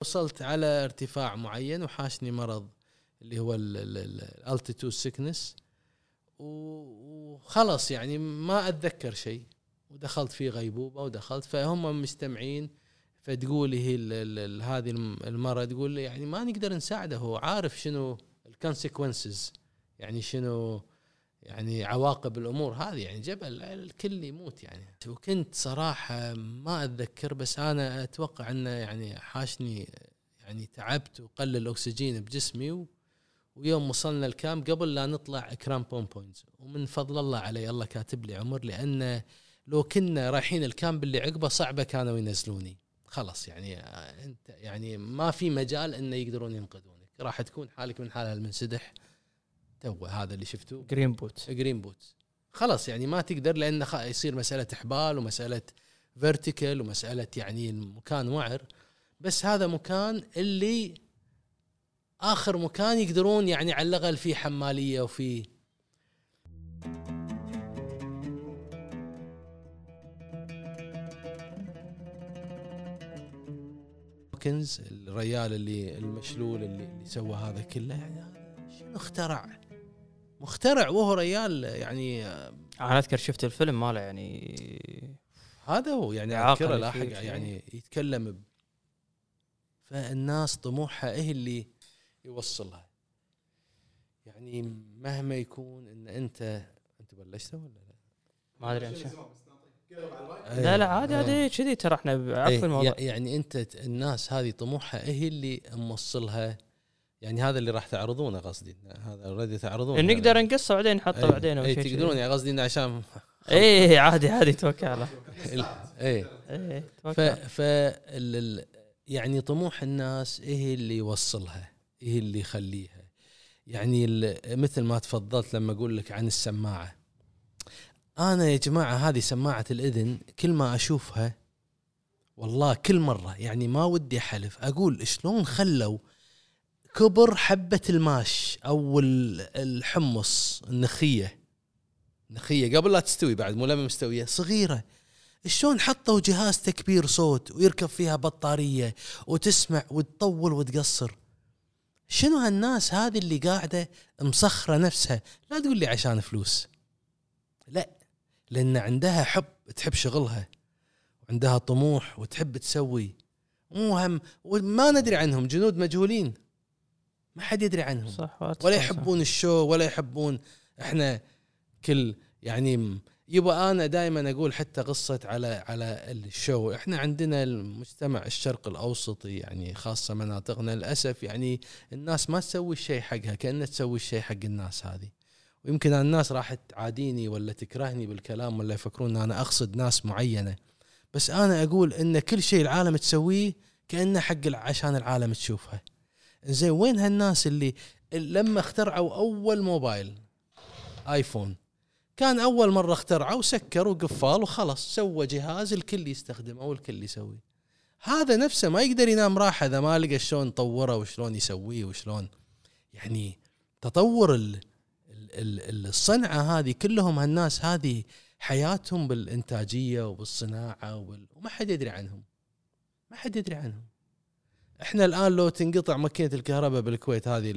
وصلت على ارتفاع معين وحاشني مرض اللي هو ال altitude sickness وخلص يعني ما أتذكر شيء. ودخلت في غيبوبة ودخلت فهم مستمعين فتقول هي هذه المرة تقول يعني ما نقدر نساعده هو عارف شنو ال consequences يعني شنو يعني عواقب الأمور هذه يعني جبل الكل يموت يعني. وكنت صراحة ما أتذكر بس أنا أتوقع انه يعني حاشني يعني تعبت وقل الأكسجين بجسمي و ويوم وصلنا ال camp قبل لا نطلع crampon points ومن فضل الله علي الله كاتب لي عمر لأنه لو كنا رايحين ال camp اللي عقبه صعبة كانوا ينزلوني. خلاص يعني أنت يعني ما في مجال انه يقدرون ينقذونك. راح تكون حالك من حالها المنسدح. تو هذا اللي شفتوه Green Boot Green Boot خلاص يعني ما تقدر لأنه يصير مسألة إحبال ومسألة فيرتيكال ومسألة يعني المكان وعر. بس هذا مكان اللي آخر مكان يقدرون يعني على الأقل فيه حمالية وفي هوكنز الريال اللي المشلول اللي, اللي سوى هذا كله. يعني شنو اخترع؟ مخترع وهو ريال يعني أنا اذكر شفت الفيلم ماله يعني؟ هذا هو يعني أذكره لاحق يعني يتكلم ب... فالناس طموحها إيه اللي يوصلها؟ يعني مهما يكون إن أنت أنت بلشت ولا لا؟ ما أدري لا لا عادي عادي كذي ترى إحنا عفوا الموضوع. يعني أنت الناس هذه طموحها إيه اللي موصلها؟ يعني هذا اللي راح تعرضونه قصدي. هذا already تعرضونه. نقدر نقصه بعدين نحطه أيه بعدين اي تقدرون يعني قصدي إنه عشان اي عادي عادي توكل على اي اي ف ف يعني طموح الناس إيه اللي يوصلها إيه اللي يخليها. يعني مثل ما تفضلت لما أقول لك عن السماعة. أنا يا جماعة هذه سماعة الإذن كل ما أشوفها والله كل مرة يعني ما ودي أحلف أقول شلون خلوا كبر حبة الماش أو الحمص النخية. نخيه قبل لا تستوي بعد مو لما مستوية صغيرة. شلون حطوا جهاز تكبير صوت ويركب فيها بطارية وتسمع وتطول وتقصر؟ شنو هالناس هذه اللي قاعدة مسخره نفسها؟ لا تقول لي عشان فلوس. لا لأن عندها حب تحب شغلها وعندها طموح وتحب تسوي. مو هم وما ندري عنهم جنود مجهولين. ما حد يدري عنهم. صح ولا يحبون صح. الشو ولا يحبون إحنا كل يعني يبقى أنا دائما أقول حتى قصة على على الشو. إحنا عندنا المجتمع الشرق الاوسطي يعني خاصة مناطقنا للأسف يعني الناس ما تسوي الشيء حقها كأنها تسوي الشيء حق الناس هذه. ويمكن الناس راح تعاديني ولا تكرهني بالكلام ولا يفكرون إن أنا أقصد ناس معينة. بس أنا أقول إن كل شيء العالم تسويه كأنه حق عشان العالم تشوفها زين وين هالناس اللي لما اخترعوا أول موبايل آيفون؟ كان أول مرة اخترعوا سكروا قفال وخلص سوى جهاز الكل يستخدمه والكل يسويه هذا نفسه ما يقدر ينام راحة إذا ما لقى شلون طوره وشلون يسويه وشلون. يعني تطور الصنعة هذه كلهم هالناس هذه حياتهم بالإنتاجية وبالصناعة وما حد يدري عنهم. ما حد يدري عنهم. إحنا الآن لو تنقطع ماكينة الكهرباء بالكويت هذه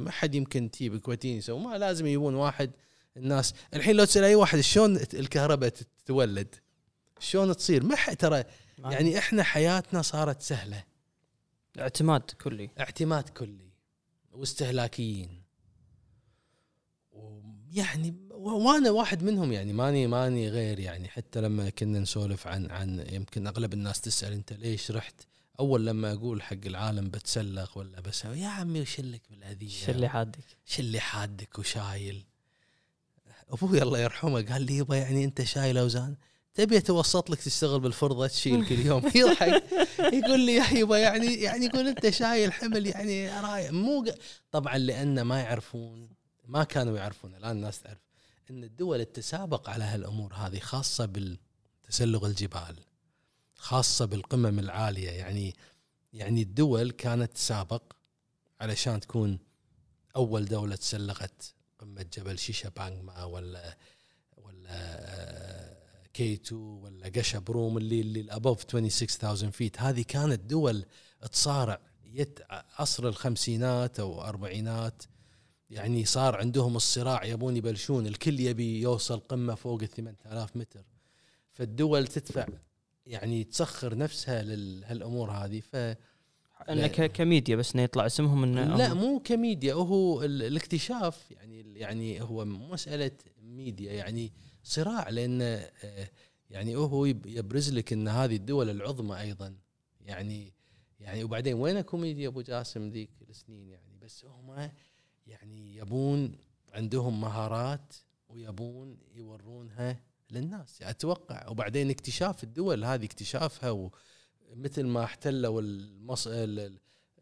ما حد يمكن تجيب كويتيين يسوي ما لازم يجيبون واحد الناس. الحين لو تسأل أي واحد شلون الكهرباء تتولد؟ شلون تصير؟ ما ترى يعني إحنا حياتنا صارت سهلة. اعتماد كلي. اعتماد كلي. واستهلاكيين. ويعني وأنا واحد منهم يعني ماني ماني غير يعني حتى لما كنا نسولف عن عن يمكن أغلب الناس تسأل أنت ليش رحت؟ أول لما أقول حق العالم بتسلق ولا بس يا عمي وش لك بالاذيه شو اللي حادك؟ شو اللي حادك وشايل؟ أبوي الله يرحمه قال لي يبا يعني أنت شايل أوزان؟ تبي أتوسط لك تشتغل بالفرضة تشيل كل يوم؟ يضحك. يقول لي يا يبا يعني يعني يقول أنت شايل حمل يعني رايح مو طبعا لأن ما يعرفون ما كانوا يعرفون الآن الناس تعرف إن الدول تتسابق على هالأمور هذه خاصة بالتسلق الجبال. خاصة بالقمم العالية. يعني يعني الدول كانت تسابق علشان تكون أول دولة تسلقت قمة جبل شيشا بانغما ولا ولا كي 2 ولا قشا بروم اللي اللي الابوف 26000 فيت هذه كانت دول تصارع يت عصر الخمسينات أو أربعينات. يعني صار عندهم الصراع يبون يبلشون الكل يبي يوصل قمة فوق ال 8000 متر. فالدول تدفع يعني تسخر نفسها لهالامور هذه ف انه كميديا بس إنه يطلع اسمهم إنه لا مو كميديا هو الاكتشاف يعني يعني هو مسألة ميديا يعني صراع لأن آه، يعني هو يبرز لك إن هذه الدول العظمى أيضا. يعني يعني وبعدين وين كوميديا أبو جاسم ذيك السنين يعني؟ بس هم يعني يبون عندهم مهارات ويبون يورونها للناس. يعني أتوقع وبعدين اكتشاف الدول هذه اكتشافها مثل ما احتلوا المص...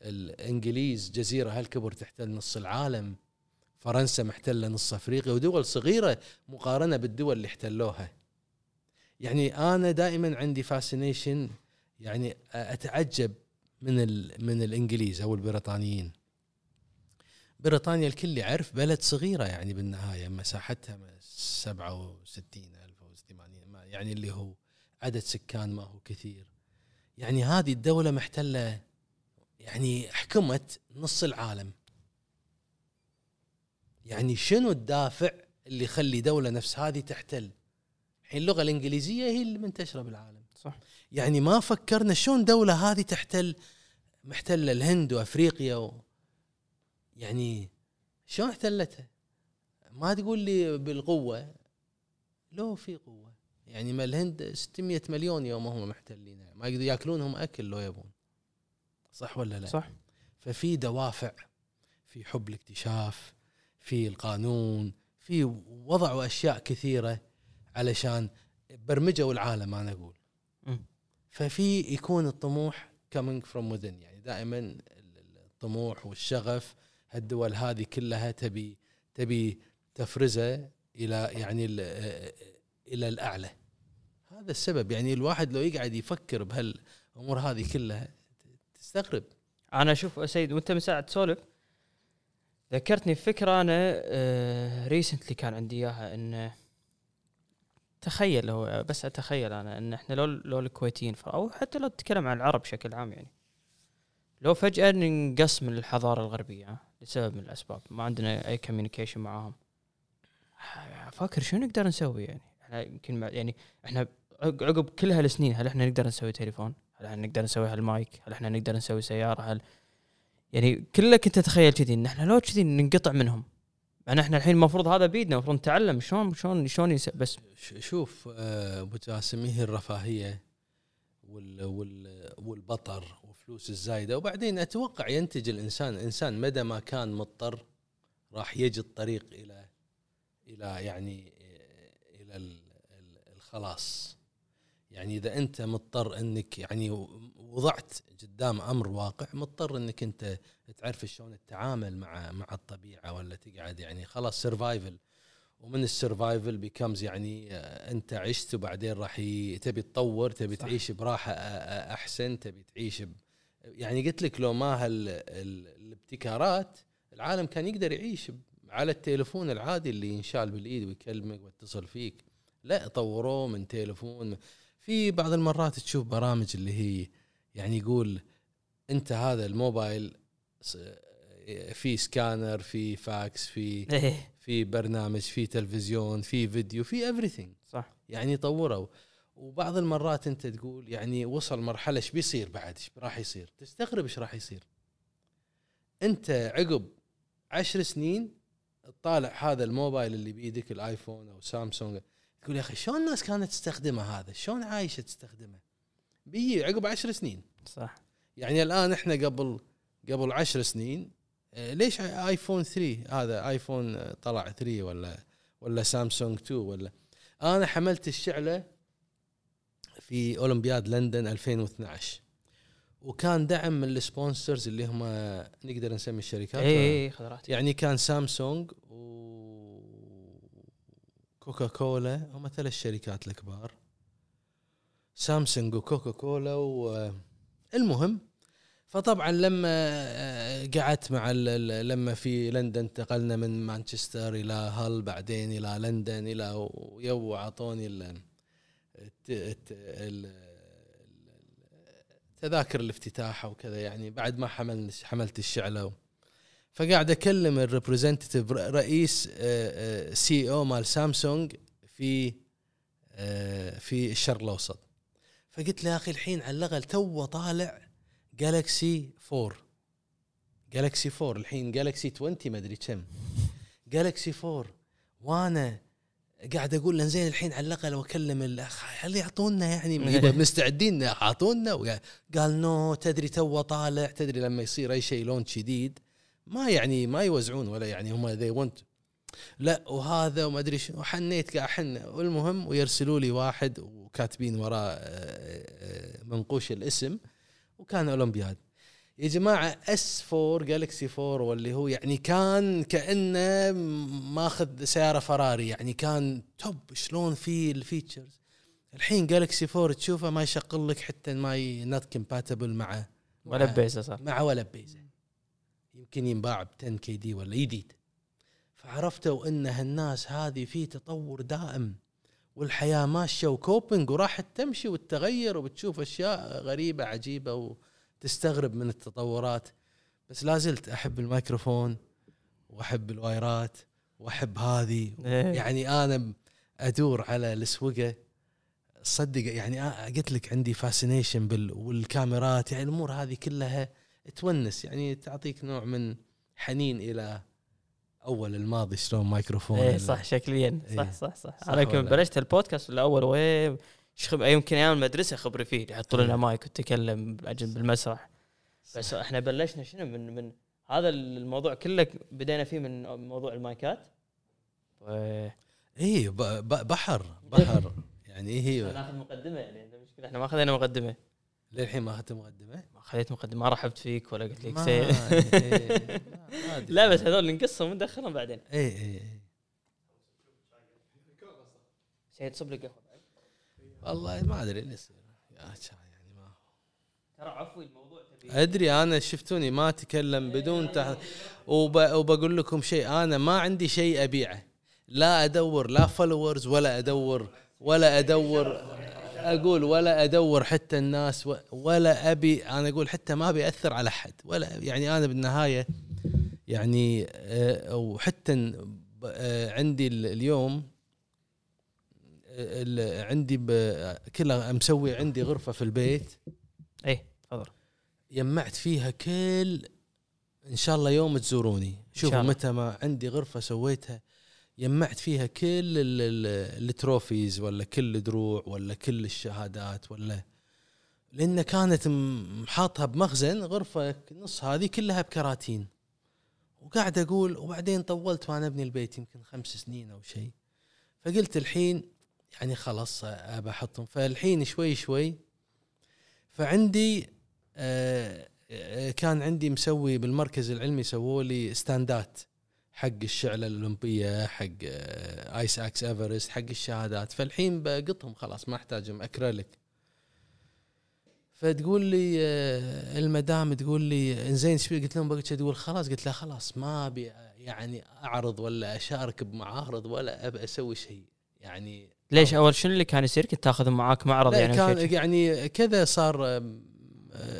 الإنجليز جزيرة هالكبر تحتل نص العالم فرنسا محتلة نص أفريقيا ودول صغيرة مقارنة بالدول اللي احتلوها. يعني أنا دائما عندي fascination يعني أتعجب من ال... من الإنجليز أو البريطانيين. بريطانيا الكل يعرف بلد صغيرة يعني بالنهاية مساحتها 67 الف أو 80 يعني اللي هو عدد سكان ما هو كثير. يعني هذه الدولة محتلة يعني حكمت نص العالم. يعني شنو الدافع اللي يخلي دولة نفس هذه تحتل؟ الحين اللغة الإنجليزية هي اللي منتشرة بالعالم. صح. يعني ما فكرنا شلون دولة هذه تحتل محتلة الهند وأفريقيا و يعني شلون احتلتها؟ ما تقول لي بالقوة لو في قوة. يعني ما الهند 600 مليون يوم هم محتلين. ما يقدروا يأكلونهم أكل لو يبون. صح ولا لا؟ صح. ففي دوافع في حب الاكتشاف في القانون في وضعوا أشياء كثيرة علشان برمجوا العالم أنا أقول. ففي يكون الطموح coming from within. يعني دائما الطموح والشغف الدول هذه كلها تبي تبي تفرزه إلى يعني إلى الأعلى. هذا السبب. يعني الواحد لو يقعد يفكر بهالأمور هذه كلها تستغرب. أنا أشوف سيد وأنت من ساعة تسولف ذكرتني بفكرة أنا recently آه، كان عندي إياها إن تخيل هو بس أتخيل أنا إن إحنا لو لو الكويتيين أو حتى لو تتكلم عن العرب بشكل عام يعني لو فجأة ننقص من الحضارة الغربية لسبب من الأسباب ما عندنا أي communication معاهم. فاكر شو نقدر نسوي يعني إحنا يمكن يعني إحنا عقب كل هالسنين هل إحنا نقدر نسوي تليفون؟ هل إحنا نقدر نسوي هالمايك؟ هل إحنا نقدر نسوي سيارة؟ هل يعني كله كنت اتخيل كذي إن إحنا لو كذي ننقطع منهم يعني إحنا الحين المفروض هذا بيدنا المفروض نتعلم شلون شلون شلون بس شوف آه، أبو جاسم هي الرفاهية وال وال والبطر وفلوس الزايدة وبعدين أتوقع ينتج الانسان الإنسان مدى ما كان مضطر راح يجي الطريق إلى إلى يعني إلى الخلاص. يعني إذا أنت مضطر إنك يعني وضعت قدام أمر واقع مضطر إنك أنت تعرف شلون تتعامل مع مع الطبيعة ولا تقعد يعني خلاص survival ومن ال survival becomes يعني آه، أنت عشت وبعدين راح تبي تطور تبي تعيش براحة آه، آه، أحسن تبي تعيش ب... يعني قلت لك لو ما هالابتكارات العالم كان يقدر يعيش على التليفون العادي اللي ينشال بالإيد ويكلمك ويتصل فيك. لا طوروه من تليفون. في بعض المرات تشوف برامج اللي هي يعني يقول أنت هذا الموبايل في سكانر في فاكس في إيه. في برنامج في تلفزيون في فيديو في everything. صح. يعني طوروا وبعض المرات أنت تقول يعني وصل مرحلة إيش بيصير بعد؟ إيش راح يصير؟ تستغرب إيش راح يصير. أنت عقب عشر سنين تطالع هذا الموبايل اللي بيدك الآيفون أو سامسونج تقول يا أخي شلون الناس كانت تستخدمه هذا؟ شلون عايشة تستخدمه؟ بيجي عقب عشر سنين. صح. يعني الآن إحنا قبل قبل عشر سنين آه، ليش آيفون 3 هذا آيفون آه، طلع 3 ولا ولا سامسونج 2 ولا؟ أنا حملت الشعلة في أولمبياد لندن 2012 وكان دعم من ال sponsors اللي هم نقدر نسمي الشركات. اي اي يعني كان سامسونج و كوكا كولا هم ثلاث شركات الكبار. سامسونج وكوكا كولا والمهم فطبعا لما آه، قعدت مع لما في لندن انتقلنا من مانشستر إلى هال بعدين إلى لندن إلى ويو اعطوني تذاكر الافتتاح وكذا يعني بعد ما حمل حملت الشعلة فقاعد أكلم ال representative رئيس CEO مال سامسونج في آه، في الشرق الأوسط. فقلت له يا أخي الحين على الأقل تو طالع جالكسي 4 جالكسي 4 الحين جالكسي 20 ما أدري كم. جالكسي 4 وأنا قاعد أقول له زين الحين على الأقل واكلم الاخ هل يعطونا يعني مستعدين اعطونا قال no تدري تو طالع تدري لما يصير أي شيء launch جديد ما يعني ما يوزعون ولا يعني هم they won't لا وهذا وما أدري شنو. حنيت قاعد احن والمهم ويرسلوا لي واحد وكاتبين وراه آه، آه، منقوش الاسم وكان أولمبياد. يا جماعة S4 جالكسي 4 واللي هو يعني كان كأنه ماخذ سيارة فراري يعني كان top شلون في ال features الحين جالكسي 4 تشوفه ما يشغل لك حتى ما not compatible مع ولا بيزه صار. مع ولا بيزه يمكن ينباع ب 10 KD ولا جديد فعرفتوا إن هالناس هذه في تطور دائم والحياة ماشية و coping وراح تمشي وتتغير وبتشوف أشياء غريبة عجيبة وتستغرب من التطورات بس لا زلت أحب الميكروفون وأحب الوايرات وأحب هذه. إيه. يعني أنا أدور على الأسوقة. صدق يعني قلت لك عندي fascination بال والكاميرات يعني الأمور هذه كلها تونس. يعني تعطيك نوع من حنين إلى أول الماضي شلون مايكروفون إيه صح شكليا. إيه. صح صح صح. صح أنا كنت؟ بلشت البودكاست الأول وين؟ شخب يمكن أيام المدرسة خبري فيه يحطوا لنا إيه. مايك وتكلم أجل بالمسرح. بس إحنا بلشنا شنو؟ من من هذا الموضوع كله بدينا فيه من موضوع المايكات. و- اي ب- ب- بحر بحر. يعني إيه هي؟ ناخذ مقدمة يعني المشكلة إحنا ما أخذنا مقدمة. للحين ما أخذت مقدمة؟ ما خذيت مقدمة ما رحبت فيك ولا قلت لك سي إيه، أدري. لا بس هذول نقصهم وندخلهم بعدين. اي اي اي سيد صب لي قهوة. والله ما أدري اللي يصير. يعني ما ترى عفوي الموضوع تبي. أدري أنا شفتوني ما أتكلم بدون تح... وب... وبقول لكم شيء أنا ما عندي شيء أبيعه. لا أدور لا فولورز ولا أدور ولا أدور أقول ولا أدور حتى الناس. ولا أبي أنا أقول حتى ما ابي اثر على أحد. ولا يعني أنا بالنهاية يعني آه، وحتى آه، عندي ال- اليوم ال- عندي كلها مسوي عندي غرفة في البيت. إيه تفضل. جمعت فيها كل إن شاء الله يوم تزوروني. شوفوا. متى ما عندي غرفة سويتها. جمعت فيها كل ال- ال- التروفيز ولا كل الدروع ولا كل الشهادات ولا لأن كانت محاطها بمخزن غرفة نص هذه كلها بكراتين. وقاعد أقول وبعدين طولت وأنا أبني البيت يمكن خمس سنين أو شيء. فقلت الحين يعني خلاص أبى أحطهم. فالحين شوي شوي فعندي آه، آه، كان عندي مسوي بالمركز العلمي سووا لي ستاندات حق الشعلة الأولمبية حق آه، آيس أكس أفرست حق الشهادات. فالحين بقطهم خلاص ما أحتاجهم أكريليك فتقول لي آه، المدام تقول لي إنزين إيش؟ قلت لهم بقيت تقول خلاص قلت لها خلاص ما أبي يعني أعرض ولا أشارك بمعارض ولا ابي أسوي شيء. يعني ليش أول شنو اللي كان يصير؟ كنت تاخذ معاك معرض يعني كان؟ يعني كذا صار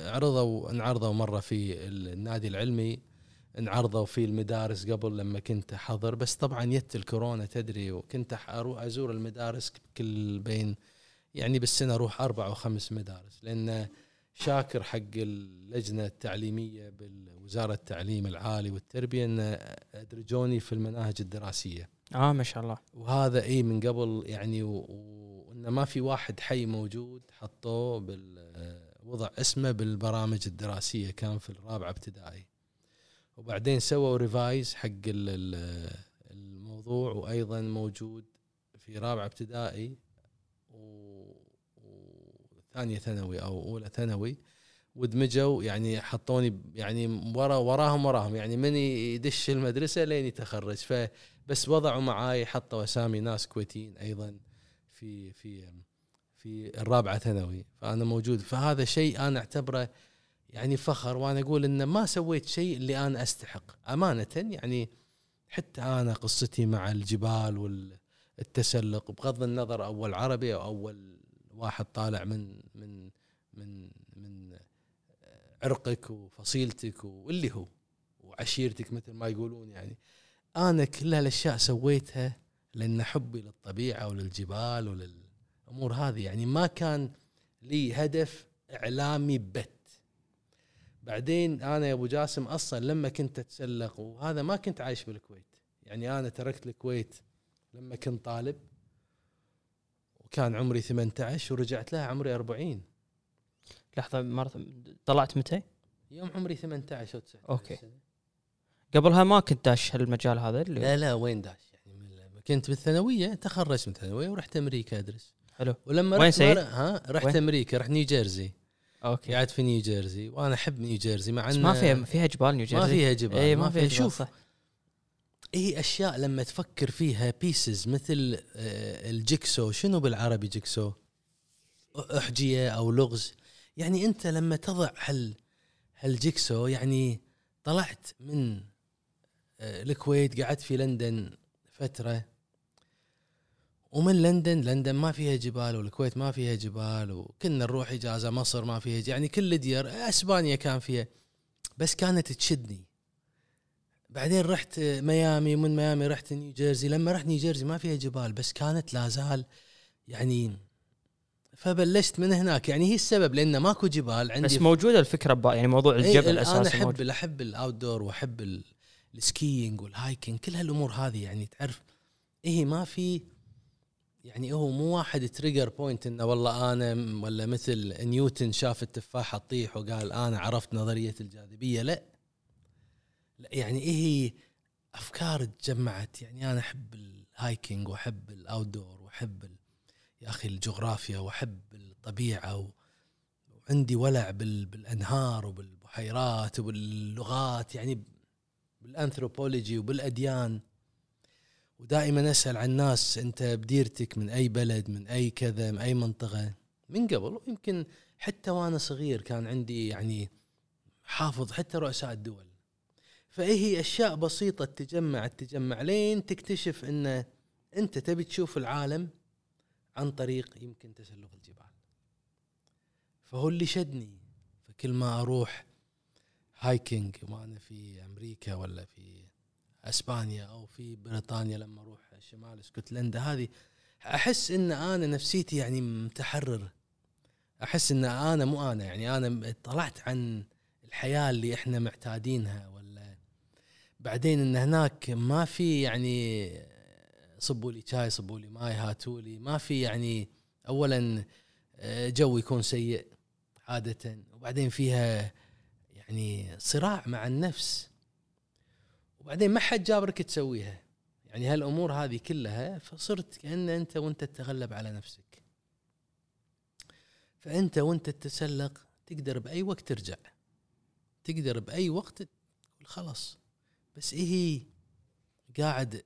عرضوا انعرضوا مرة في النادي العلمي انعرضوا في المدارس قبل لما كنت أحضر. بس طبعا يت الكورونا تدري وكنت أروح أزور المدارس كل بين يعني بالسنة أروح أربع أو خمس مدارس. لأن شاكر حق اللجنة التعليمية بالوزارة التعليم العالي والتربية إن أدرجوني في المناهج الدراسية. آه ما شاء الله. وهذا اي من قبل يعني وإنه ما في واحد حي موجود حطوه بال وضع اسمه بالبرامج الدراسية كان في الرابعة ابتدائي. وبعدين سووا ريفايز حق ال- ال- الموضوع وأيضا موجود في رابعة ابتدائي وثانية ثانوي أو أولى ثانوي. ودمجوا يعني حطوني يعني ورا وراهم وراهم. يعني من يدش المدرسة لين يتخرج. ف بس وضعوا معاي حطوا أسامي ناس كويتيين أيضا في في في الرابعة ثانوي. فأنا موجود. فهذا شيء أنا أعتبره يعني فخر وأنا أقول إن ما سويت شيء اللي أنا أستحق. أمانة يعني حتى أنا قصتي مع الجبال والتسلق بغض النظر أول عربي أو أول واحد طالع من من من من عرقك وفصيلتك واللي هو وعشيرتك مثل ما يقولون يعني. أنا كل هالأشياء سويتها لأن حبي للطبيعة وللجبال وللأمور هذه يعني ما كان لي هدف إعلامي بت بعدين أنا يا أبو جاسم أصلا لما كنت أتسلق وهذا ما كنت عايش بالكويت يعني أنا تركت الكويت لما كنت طالب وكان عمري 18 ورجعت لها عمري 40 لحظة مرة طلعت متى؟ يوم عمري 18 أو 19 أوكي. سنة. قبلها ما كنت داش هالمجال هذا اللي لا لا وين داش؟ يعني كنت بالثانوية تخرجت من الثانوية ورحت أمريكا ادرس حلو. ولما وين رحت ها؟ رحت وين؟ أمريكا رحت نيوجيرسي. أوكي. قعدت في نيوجيرسي وأنا أحب نيوجيرسي مع بس إن ما فيها فيها جبال نيوجيرسي. ما فيها جبال اي ما فيها جبال شوف. هي أشياء لما تفكر فيها pieces مثل آه، ال jigsaw شنو بالعربي jigsaw؟ أحجية أو لغز. يعني أنت لما تضع هال هال jigsaw يعني طلعت من الكويت قعدت في لندن فترة. ومن لندن لندن ما فيها جبال والكويت ما فيها جبال وكنا نروح إجازة مصر ما فيها يعني كل ديار إسبانيا كان فيها. بس كانت تشدني. بعدين رحت ميامي ومن ميامي رحت نيوجيرسي لما رحت نيوجيرسي ما فيها جبال بس كانت لا زال يعني فبلشت من هناك. يعني هي السبب لأن ماكو جبال عندي. بس موجودة الفكرة يعني موضوع الجبل أنا أساسا أحب موجود. أحب ال outdoor واحب ال skiing وال hiking كل هالأمور هذه يعني تعرف إيه ما في يعني هو مو واحد trigger point إنه والله أنا ولا مثل نيوتن شاف التفاحه تطيح وقال أنا عرفت نظرية الجاذبية لا لا يعني إيه أفكار تجمعت يعني أنا أحب ال hiking وأحب ال outdoor واحب يا أخي الجغرافيا وأحب الطبيعة. وعندي ولع بال... بالأنهار وبالبحيرات وباللغات يعني بالأنثروبولوجي وبالأديان. ودائما أسأل عن الناس أنت بديرتك من أي بلد من أي كذا من أي منطقة؟ من قبل يمكن حتى وأنا صغير كان عندي يعني حافظ حتى رؤساء الدول. فإيه هي أشياء بسيطة تجمع تجمع لين تكتشف إن أنت تبي تشوف العالم عن طريق يمكن تسلق الجبال. فهو اللي شدني. فكل ما أروح هايكنج وأنا في أمريكا ولا في إسبانيا أو في بريطانيا لما أروح شمال إسكتلندا. هذه أحس إن أنا نفسيتي يعني متحرر. أحس إن أنا مو أنا يعني أنا طلعت عن الحياة اللي إحنا معتادينها ولا بعدين إن هناك ما في يعني صبوا لي شاي صبوا لي ماي هاتوا لي. ما في يعني اولا آه، جو يكون سيء عادة. وبعدين فيها يعني صراع مع النفس. وبعدين ما حد جابرك تسويها. يعني هالأمور هذه كلها فصرت كأن أنت وأنت تتغلب على نفسك. فأنت وأنت تتسلق تقدر بأي وقت ترجع. تقدر بأي وقت تقول خلاص بس هي قاعد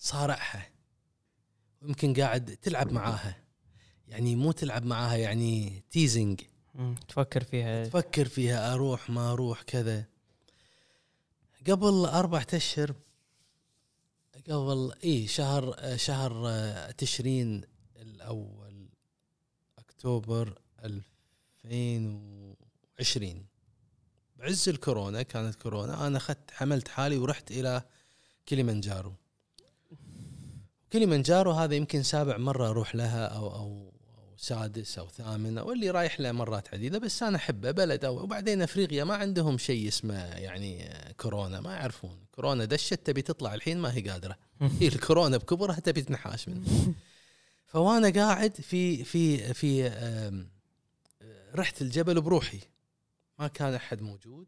تصارعها ويمكن قاعد تلعب معاها. يعني مو تلعب معاها يعني تيزنج تفكر فيها. تفكر فيها أروح ما أروح كذا. قبل أربعة أشهر قبل إي شهر شهر آه، تشرين الأول أكتوبر 2020 بعز الكورونا كانت كورونا أنا أخذت حملت حالي ورحت إلى كليمنجارو. كليمنجارو هذا يمكن سابع مرة أروح لها أو أو أو سادس أو ثامن أو اللي رايح له مرات عديدة بس أنا أحبه بلد أو وبعدين أفريقيا ما عندهم شيء اسمه يعني آه، كورونا ما يعرفون. كورونا دشت تبي تطلع الحين ما هي قادرة. هي الكورونا بكبرها تبي تنحاش منه فوانا قاعد في في في رحت الجبل بروحي. ما كان أحد موجود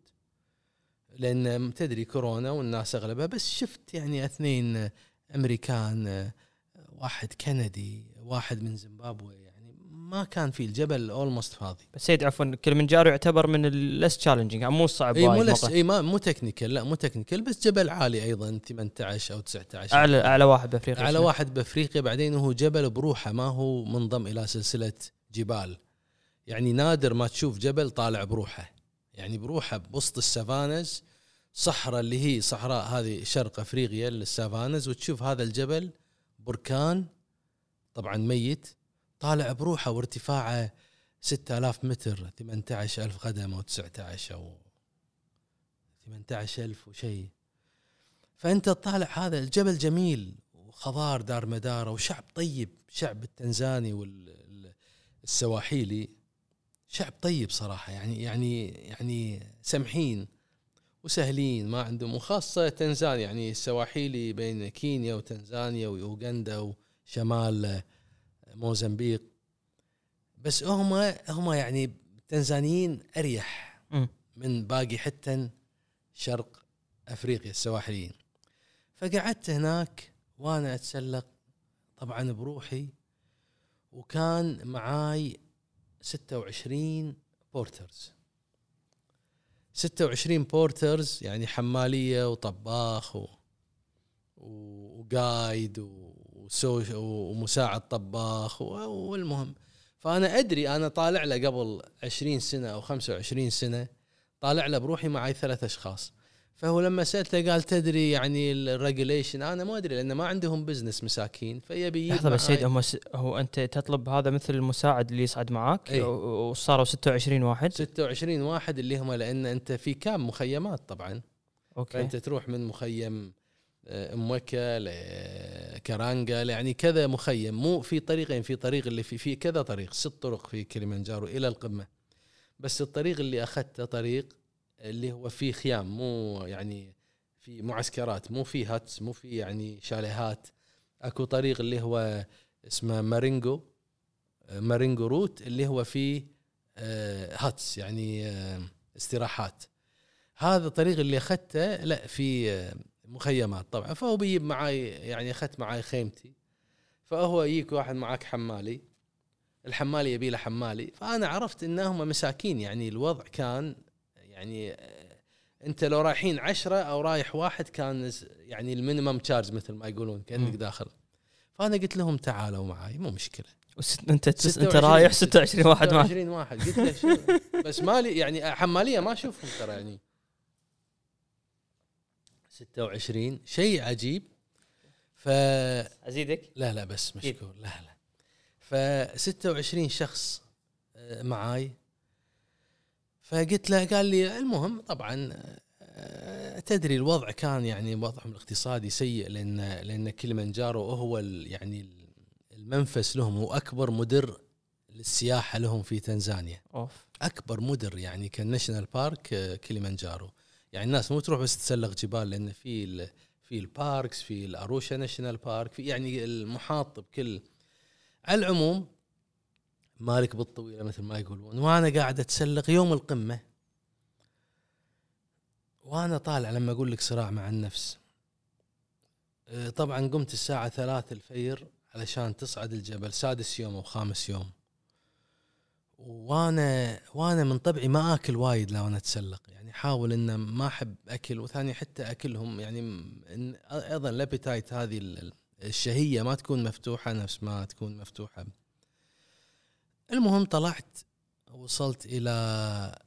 لأن تدري كورونا والناس أغلبها بس شفت يعني اثنين أمريكان واحد كندي واحد من زيمبابوي. ما كان في الجبل almost فاضي. بس سيد عفوا كلمنجارو يعتبر من ال least challenging مو صعب إي مو least. إي ما مو technical لا مو technical بس جبل عالي أيضا 18 أو 19 أعلى أعلى واحد بأفريقيا على اسمه. واحد بأفريقيا بعدين هو جبل بروحه ما هو منضم إلى سلسلة جبال. يعني نادر ما تشوف جبل طالع بروحه. يعني بروحه بوسط ال savannas صحراء اللي هي صحراء هذه شرق أفريقيا السافانز وتشوف هذا الجبل بركان طبعا ميت. طالع بروحه وارتفاعه 6000 متر 18000 قدم أو 19 أو 18000 وشيء فأنت تطالع هذا الجبل جميل وخضار دار مدار وشعب طيب شعب التنزاني والسواحيلي شعب طيب صراحة يعني يعني يعني سمحين وسهلين ما عندهم وخاصة تنزانيا يعني السواحيلي بين كينيا وتنزانيا واوغندا وشمال موزمبيق. بس هم هم يعني التنزانيين أريح من باقي حتى شرق أفريقيا السواحليين. فقعدت هناك وأنا أتسلق طبعا بروحي وكان معاي 26 porters. 26 porters يعني حمالية وطباخ و وقايد وشوش ومساعد طباخ والمهم. فأنا أدري أنا طالع له قبل 20 سنة أو 25 سنة طالع له بروحي معي ثلاث أشخاص. فهو لما سألته قال تدري يعني ال regulation أنا ما أدري لأن ما عندهم business مساكين فيبي لحظة بس سيد هم س... هو أنت تطلب هذا مثل المساعد اللي يصعد معاك؟ أي. وصاروا 26 واحد؟ 26 واحد اللي هم لأن أنت في camp مخيمات طبعا. أوكي. فأنت تروح من مخيم مويكا لكرانجا يعني كذا مخيم. مو في طريقين في طريق اللي في في كذا طريق ست طرق في كليمنجارو إلى القمة. بس الطريق اللي اخذته طريق اللي هو فيه خيام مو يعني في معسكرات مو في huts مو في يعني شاليهات. أكو طريق اللي هو اسمه مارانجو مارانجو route اللي هو فيه huts آه، يعني آه، استراحات. هذا الطريق اللي أخذته لا في آه، مخيمات طبعا. فهو بيجيب معاي يعني أخذت معاي خيمتي. فهو يجيك واحد معاك حمالي. الحمالي يبي له حمالي. فأنا عرفت انهم مساكين يعني الوضع كان يعني آه، أنت لو رايحين عشرة أو رايح واحد كان يعني ال minimum charge مثل ما يقولون كأنك داخل. فأنا قلت لهم تعالوا معي مو مشكلة. أنت أنت رايح 26 واحد معك 26 واحد قلت له بس مالي يعني حمالية ما أشوفهم ترى يعني. 26 شيء عجيب. ف أزيدك؟ لا لا بس مشكور. لا لا. ف 26 شخص آه، معاي. فقلت له قال لي المهم طبعا آه، تدري الوضع كان يعني وضعهم الاقتصادي سيء لأن لأن كليمنجارو هو يعني المتنفس لهم هو أكبر مدر للسياحة لهم في تنزانيا. أوف. أكبر مدر يعني ك ال national park آه، كليمنجارو. يعني الناس مو تروح بس تسلق جبال لأن في في ال parks في الأروشا national park في يعني المحاط بكل على العموم مالك بالطويلة مثل ما يقولون وأنا قاعد أتسلق يوم القمة. وأنا طالع لما أقول لك صراع مع النفس. أه، طبعا قمت الساعة ثلاثة الفجر علشان تصعد الجبل سادس يوم أو خامس يوم. وأنا وأنا من طبعي ما آكل وايد لو أنا أتسلق. يعني احاول إن ما أحب أكل وثاني حتى أكلهم. يعني أيضا ال appetite هذه الشهية ما تكون مفتوحة نفس ما تكون مفتوحة. المهم طلعت وصلت إلى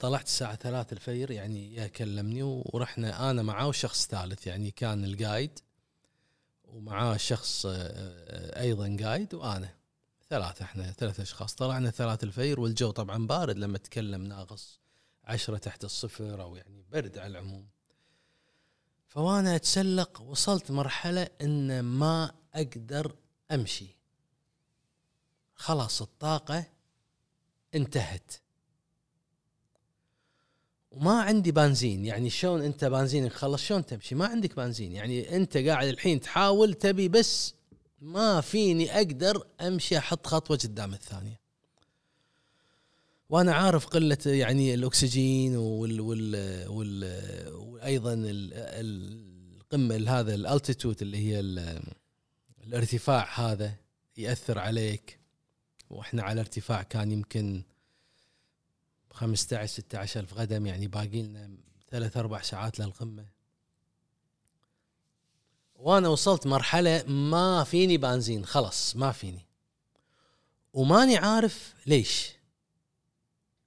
طلعت الساعة ثلاثة الفجر. يعني كلمني ورحنا أنا معاه وشخص ثالث. يعني كان الجايد ومعاه شخص آه، أيضا جايد وأنا. ثلاثة إحنا ثلاثة أشخاص. طلعنا ثلاثة الفجر والجو طبعا بارد لما تكلم ناقص عشرة تحت الصفر أو يعني برد على العموم. فوانا أتسلق وصلت مرحلة أن ما أقدر أمشي. خلاص الطاقة انتهت. وما عندي بنزين يعني شلون أنت بنزينك خلص شلون تمشي؟ ما عندك بنزين. يعني أنت قاعد الحين تحاول تبي بس ما فيني أقدر أمشي أحط خطوة قدام الثانية. وأنا عارف قلة يعني الأكسجين وال وال وال وأيضا القمة هذا الالتيتود اللي هي الارتفاع هذا يأثر عليك. وإحنا على ارتفاع كان يمكن 15 16 ألف قدم يعني باقي لنا ثلاث أربع ساعات للقمة. وأنا وصلت مرحلة ما فيني بنزين خلص ما فيني. وماني عارف ليش.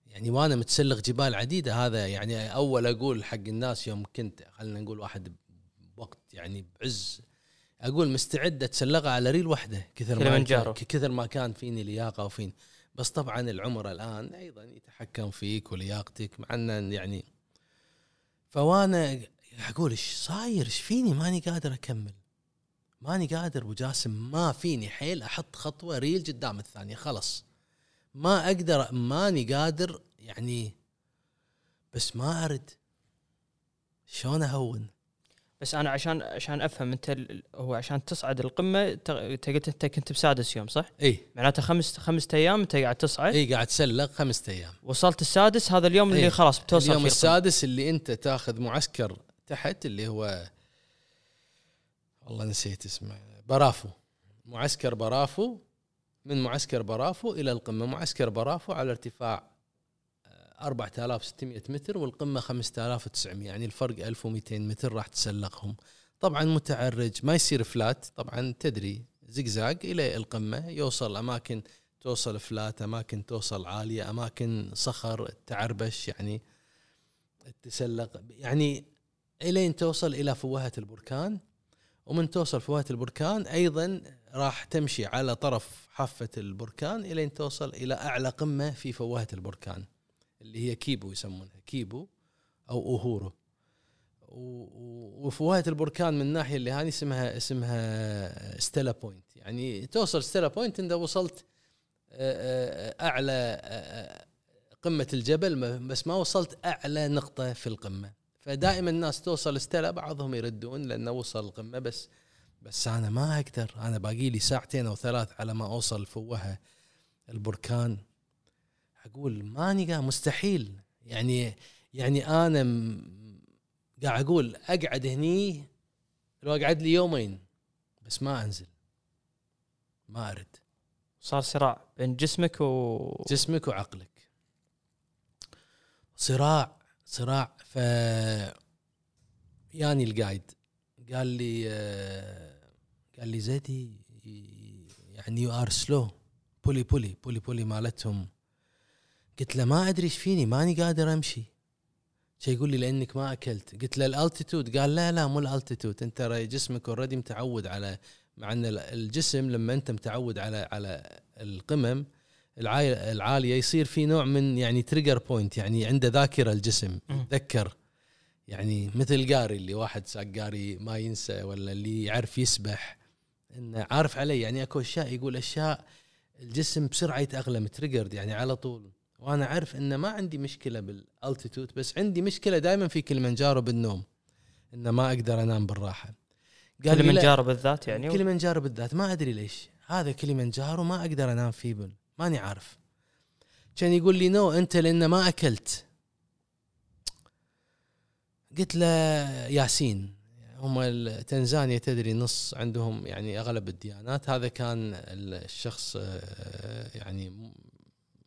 يعني وأنا متسلق جبال عديدة هذا يعني أول أقول حق الناس يوم كنت خلينا نقول واحد بوقت يعني بعز أقول مستعد اتسلقها على ريل واحدة كثر ما. كثر ما كان فيني لياقة وفيني. بس طبعا العمر الآن أيضا يتحكم فيك ولياقتك مع ان يعني فأنا أقول إيش صاير؟ إيش فيني؟ ماني قادر أكمل. ماني قادر ابو جاسم ما فيني حيل أحط خطوة ريل قدام الثانية خلص ما أقدر ماني قادر يعني بس ما أرد. شلون أهون؟ بس أنا عشان عشان أفهم أنت هو عشان تصعد القمة أنت قلت أنت كنت بسادس يوم صح؟ إي. معناته خمس خمسة أيام أنت قاعد تصعد؟ إي قاعد تسلق خمسة أيام. وصلت السادس هذا اليوم اللي إيه. خلاص بتوصل اليوم. السادس اللي أنت تاخذ معسكر تحت اللي هو والله نسيت اسمه. برافو. معسكر برافو. من معسكر برافو إلى القمة. معسكر برافو على ارتفاع آه، 4600 متر والقمة 5900 يعني الفرق 1200 متر راح تسلقهم. طبعا متعرج ما يصير فلات. طبعا تدري زقزاق إلى القمة. يوصل أماكن توصل فلات أماكن توصل عالية أماكن صخر تعربش يعني تسلق. يعني إلين توصل إلى فوهة البركان. ومن توصل فوهة البركان أيضا راح تمشي على طرف حافة البركان إلين توصل إلى أعلى قمة في فوهة البركان اللي هي كيبو يسمونها كيبو أو أوهورو. وفوهة البركان من الناحيه اللي هاني اسمها اسمها ستيلا point يعني توصل ستيلا point إنت وصلت أعلى قمة الجبل بس ما وصلت أعلى نقطة في القمة. فدائما الناس توصل ستيلا بعضهم يردون لأنه وصل القمة بس بس أنا ما أقدر. أنا باقي لي ساعتين أو ثلاث على ما أوصل فوهه البركان. أقول ماني قا مستحيل. يعني يعني أنا قاعد أقول أقعد هني لو اقعد لي يومين بس ما أنزل. ما أرد. صار صراع بين جسمك و جسمك وعقلك. صراع. صراع ف يعني القايد قال لي آه، قال لي زيدي يعني you are slow pole pole pole pole مالتهم. قلت له ما أدري إيش فيني ماني قادر أمشي. إيش يقول لي لأنك ما أكلت. قلت له ال altitude. قال لا لا مو ال altitude. أنت جسمك already متعود على مع إن الجسم لما أنت متعود على على القمم العالية يصير في نوع من يعني trigger point يعني عنده ذاكرة الجسم. يتذكر. يعني مثل قاري اللي واحد ساق قاري ما ينسى ولا اللي يعرف يسبح انه عارف علي يعني أكو أشياء يقول أشياء الجسم بسرعة يتأقلم triggered يعني على طول. وأنا عارف ان ما عندي مشكلة بال altitude بس عندي مشكلة دائما في كلمنجارو بالنوم ان ما أقدر أنام بالراحة. قال كليمنجارو بالذات يعني؟ كليمنجارو بالذات ما أدري ليش. هذا كليمنجارو ما أقدر أنام فيه بل ماني عارف. كان يقول لي نو أنت لأن ما أكلت. قلت له ياسين هم تنزانيا تدري نص عندهم يعني أغلب الديانات. هذا كان الشخص آه، يعني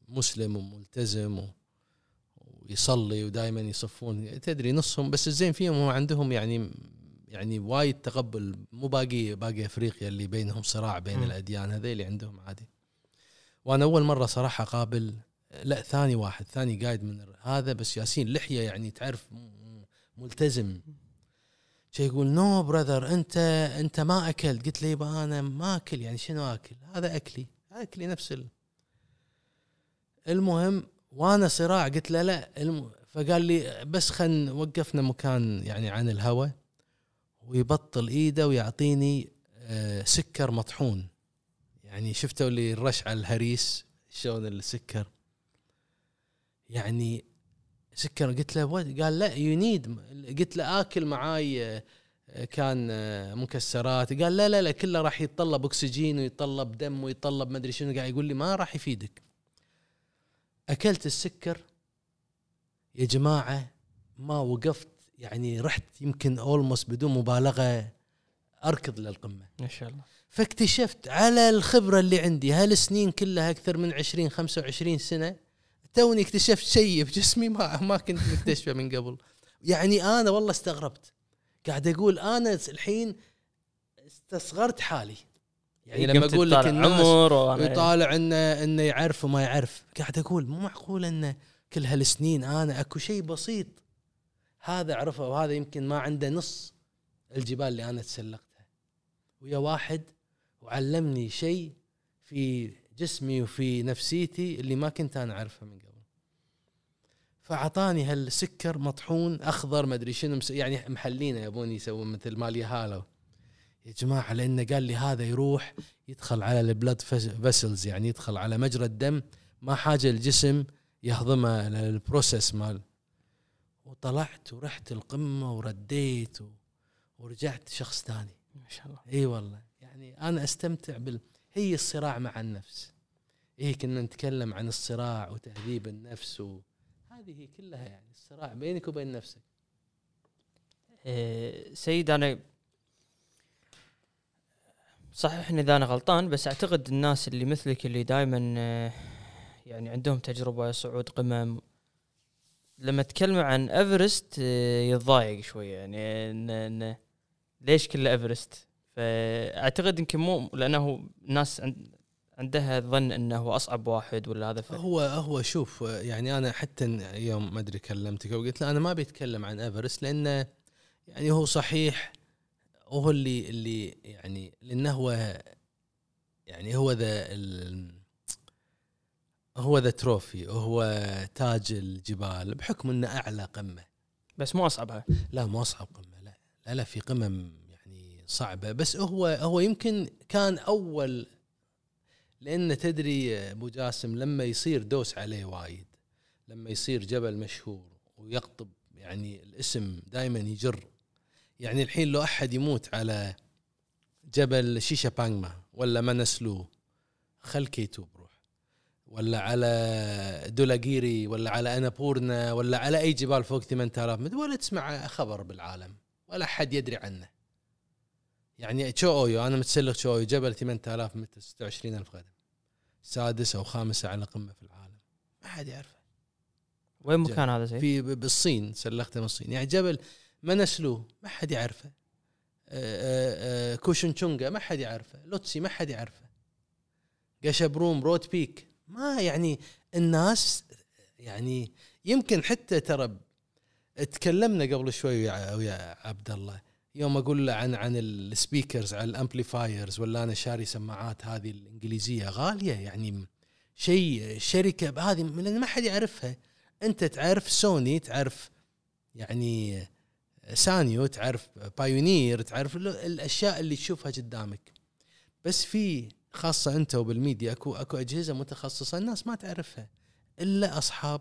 مسلم وملتزم ويصلي ودائما يصفون. تدري نصهم بس الزين فيهم هو عندهم يعني يعني وايد تقبل مو باقي باقي أفريقيا اللي بينهم صراع بين. الأديان هذيل عندهم عادي. وأنا أول مرة صراحة أقابل لا ثاني واحد ثاني قايد من هذا بس ياسين لحية يعني تعرف ملتزم. شي يقول نو براذر أنت أنت ما اكلت قلت يبا أنا ما أكل يعني شنو أكل؟ هذا أكلي أكلي نفس ال... المهم وأنا صراع قلت له لا الم... فقال لي بس خل وقفنا مكان يعني عن الهواء ويبطل إيده ويعطيني آه، سكر مطحون. يعني شفتوا اللي الرش على الهريس شلون السكر؟ يعني سكر قلت له? قال لا you need قلت له آكل معاي آه، كان آه، مكسرات. قال لا لا لا كله راح يتطلب أكسجين ويتطلب دم ويتطلب ما أدري شنو. قاعد يقول لي ما راح يفيدك. أكلت السكر. يا جماعة ما وقفت يعني رحت يمكن almost بدون مبالغة أركض للقمة. ما شاء الله. فاكتشفت على الخبرة اللي عندي هالسنين كلها أكثر من 20 25 سنة توني اكتشفت شيء بجسمي ما ما كنت مكتشفه من قبل. يعني أنا والله استغربت. قاعد أقول أنا الحين استصغرت حالي. يعني لما أقول لك الناس يطالع انه إنه يعرف وما يعرف. قاعد أقول مو معقول انه كل هالسنين أنا أكو شيء بسيط. هذا عرفه وهذا يمكن ما عنده نص الجبال اللي أنا تسلقتها. ويا واحد وعلمني شيء في جسمي وفي نفسيتي اللي ما كنت أنا اعرفه من قبل. فأعطاني هالسكر مطحون أخضر ما أدري شنو يعني محلينه يبون يسوون مثل مال يهالو يا جماعة لأنه قال لي هذا يروح يدخل على البلد فيسلز يعني يدخل على مجرى الدم ما حاجة الجسم يهضمه ال process مال وطلعت ورحت القمة ورديت و... ورجعت شخص ثاني. ما شاء الله. إي والله. أنا أستمتع بال هي الصراع مع النفس. إيه كنا نتكلم عن الصراع وتهذيب النفس وهذه هي كلها يعني الصراع بينك وبين نفسك. إيه، سيد أنا صححني إذا أنا غلطان بس أعتقد الناس اللي مثلك اللي دائما يعني عندهم تجربة صعود قمم لما تكلموا عن إيفرست آه، يتضايق شوية. يعني ليش كله إيفرست؟ فأعتقد يمكن مو لأنه الناس عند عندها ظن إنه هو أصعب واحد ولا هذا. هو هو شوف يعني أنا حتى يوم ما أدري كلمتك وقلت له أنا ما بيتكلم عن إيفرست لأنه يعني هو صحيح هو اللي اللي يعني لأنه هو يعني هو ذا هو ذا trophy وهو تاج الجبال بحكم إنه أعلى قمة بس مو اصعبها لا مو أصعب قمة لا لا لا في قمم صعبة. بس هو هو يمكن كان أول لأن تدري أبو جاسم لما يصير دوس عليه وايد لما يصير جبل مشهور ويقطب يعني الاسم دائما يجر. يعني الحين لو أحد يموت على جبل شيشا بانغما ولا منسلو خل كيتو بروح ولا على دولاجيري ولا على انابورنا ولا على أي جبال فوق 8000 متر ولا تسمع خبر بالعالم ولا حد يدري عنه. يعني تشو اويو أنا متسلق تشو اويو جبل 8000 متر 26000 قدم سادس أو خامس على قمة في العالم. ما حد يعرفه. وين مكان هذا سيد؟ في بالصين سلخته من الصين. يعني جبل منسلو ما حد يعرفه. آه، آه، آه، كوشنشونجا ما حد يعرفه. لوتسي ما حد يعرفه. قشبروم broad peak. ما يعني الناس يعني يمكن حتى ترى تكلمنا قبل شوي ويا عبد الله يوم أقول له عن عن ال speakers على ال amplifiers ولا أنا شاري سماعات هذه الإنجليزية غالية يعني شيء شركة هذه لأن ما حد يعرفها. أنت تعرف سوني تعرف يعني سانيو تعرف بايونير تعرف ال- الأشياء اللي تشوفها قدامك. بس في خاصة أنت وبالميديا اكو أكو أجهزة متخصصة الناس ما تعرفها إلا أصحاب.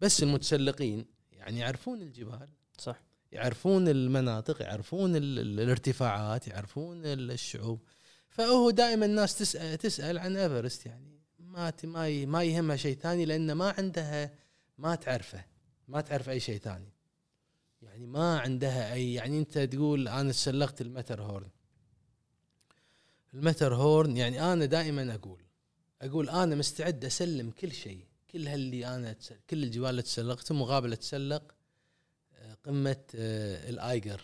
بس المتسلقين يعني يعرفون الجبال. صح. يعرفون المناطق يعرفون ال- ال- الارتفاعات يعرفون ال- الشعوب. فهو دائما الناس تسال تسأل عن إيفرست يعني. ما ما ما يهمها شيء ثاني لأن ما عندها ما تعرفه ما تعرف أي شيء ثاني. يعني ما عندها أي يعني أنت تقول أنا تسلقت المتر هورن. المتر هورن يعني أنا دائما أقول أقول أنا مستعد أسلم كل شيء كل هاللي أنا كل الجبال اللي تسلقتهم مقابل أتسلق قمة آه، الآيجر.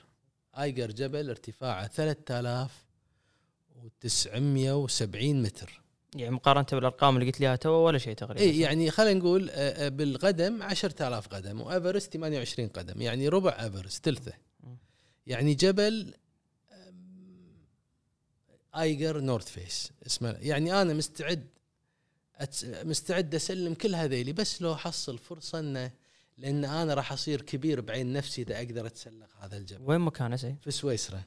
آيجر جبل ارتفاعه 3970 متر. يعني مقارنة بالأرقام اللي قلت لي اياها تو ولا شيء تقريبا. اي يعني خلينا نقول آه، آه، بالقدم 10000 قدم وايفرست 28 قدم يعني ربع ايفرست ثلثة. يعني جبل آيجر north face. اسمه يعني أنا مستعد مستعد أسلم كل هذيلي بس لو أحصل فرصة إنه لأن أنا راح أصير كبير بعين نفسي إذا أقدر أتسلق هذا الجبل. وين مكانه سيد؟ في سويسرا.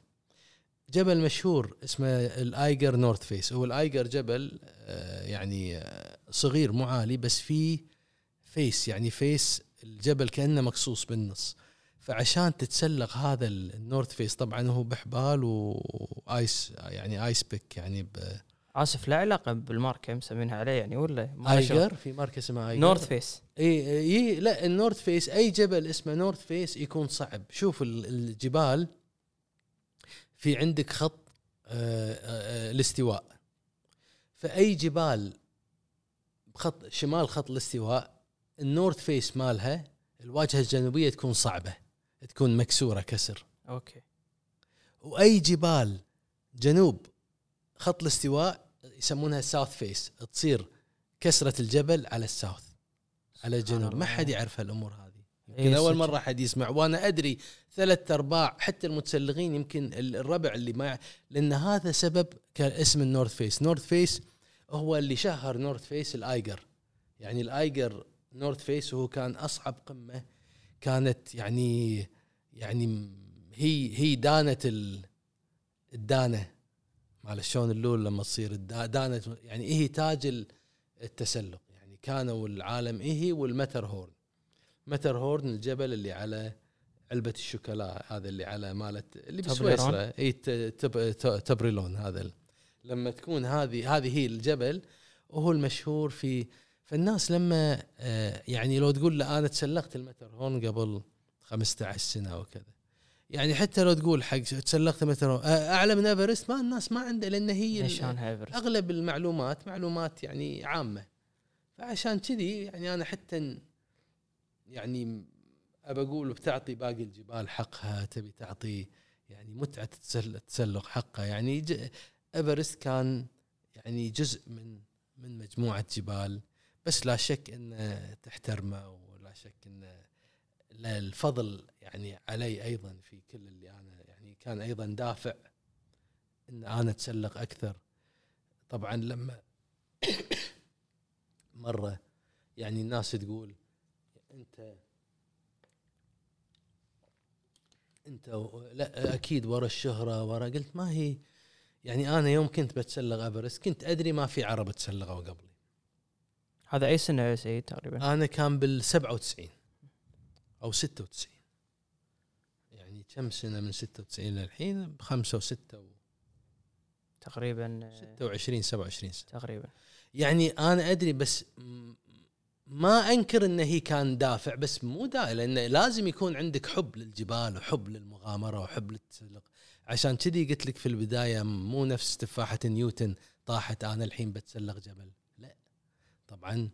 جبل مشهور اسمه الايجر north face. هو الايجر جبل آه، يعني آه، صغير مو عالي بس فيه face يعني face الجبل كأنه مقصوص بالنص. فعشان تتسلق هذا ال- ال north face طبعا هو بحبال و ice يعني ice pick يعني آسف لا علاقة بالماركة مسمينها عليه يعني ولا؟ بايجر في ماركة اسمها ايجر north face إي إي لا ال north face أي جبل اسمه north face يكون صعب. شوف ال- الجبال في عندك خط آه، آه، الاستواء. فأي جبال بخط شمال خط الاستواء ال north face مالها الواجهة الجنوبية تكون صعبة تكون مكسورة كسر. okay. وأي جبال جنوب خط الاستواء يسمونها south face تصير كسرة الجبل على ال south على الجنوب. ما. حد يعرف هالأمور هذه. يمكن إيه، أول. مرة حد يسمع. وأنا أدري ثلاث أرباع حتى المتسلقين يمكن الربع اللي ما لأن هذا سبب كان اسم ال north face north face هو اللي شهر north face الآيجر. يعني الآيجر north face وهو كان أصعب قمة كانت يعني يعني هي هي دانة ال- الدانة. مال شلون اللول لما تصير دانت يعني هي تاج ال- التسلق. يعني كانوا العالم هي والمتر هورن. متر هورن الجبل اللي على علبة الشوكولا هذا اللي على مالت اللي؟ بسويسرا اي تبريلون هذا لما تكون هذه هذه هي الجبل وهو المشهور في فالناس لما آه، يعني لو تقول له أنا تسلقت المتر هورن قبل 15 سنة وكذا يعني حتى لو تقول حق تسلقت آه، اعلى من إيفرست ما الناس ما عنده لأن هي أغلب المعلومات معلومات يعني عامة. فعشان كذي يعني أنا حتى يعني أبى أقول بتعطي باقي الجبال حقها تبي تعطي يعني متعة التسل- التسلق حقها. يعني إيفرست كان يعني جزء من من مجموعة جبال بس لا شك ان تحترمه ولا شك ان لا الفضل يعني علي أيضا في كل اللي أنا يعني كان أيضا دافع إن أنا أتسلق أكثر. طبعا لما مرة يعني الناس تقول أنت أنت لا أكيد ورا الشهرة ورا قلت ما هي يعني أنا يوم كنت بتسلق ابرست كنت أدري ما في عرب تسلقوا قبلي. هذا أي سنة؟ يا سيد تقريبا؟ أنا كان بال 97 أو 96 يعني كم سنة من 96 للحين بخمسه وستة و تقريبا آه، 26 27 سنة. تقريبا. يعني أنا أدري بس ما أنكر إنه هي كان دافع بس مو داعي لأنه لازم يكون عندك حب للجبال وحب للمغامرة وحب للتسلق. عشان كذي قلت لك في البداية مو نفس تفاحة نيوتن طاحت أنا الحين بتسلق جبل. لا طبعا.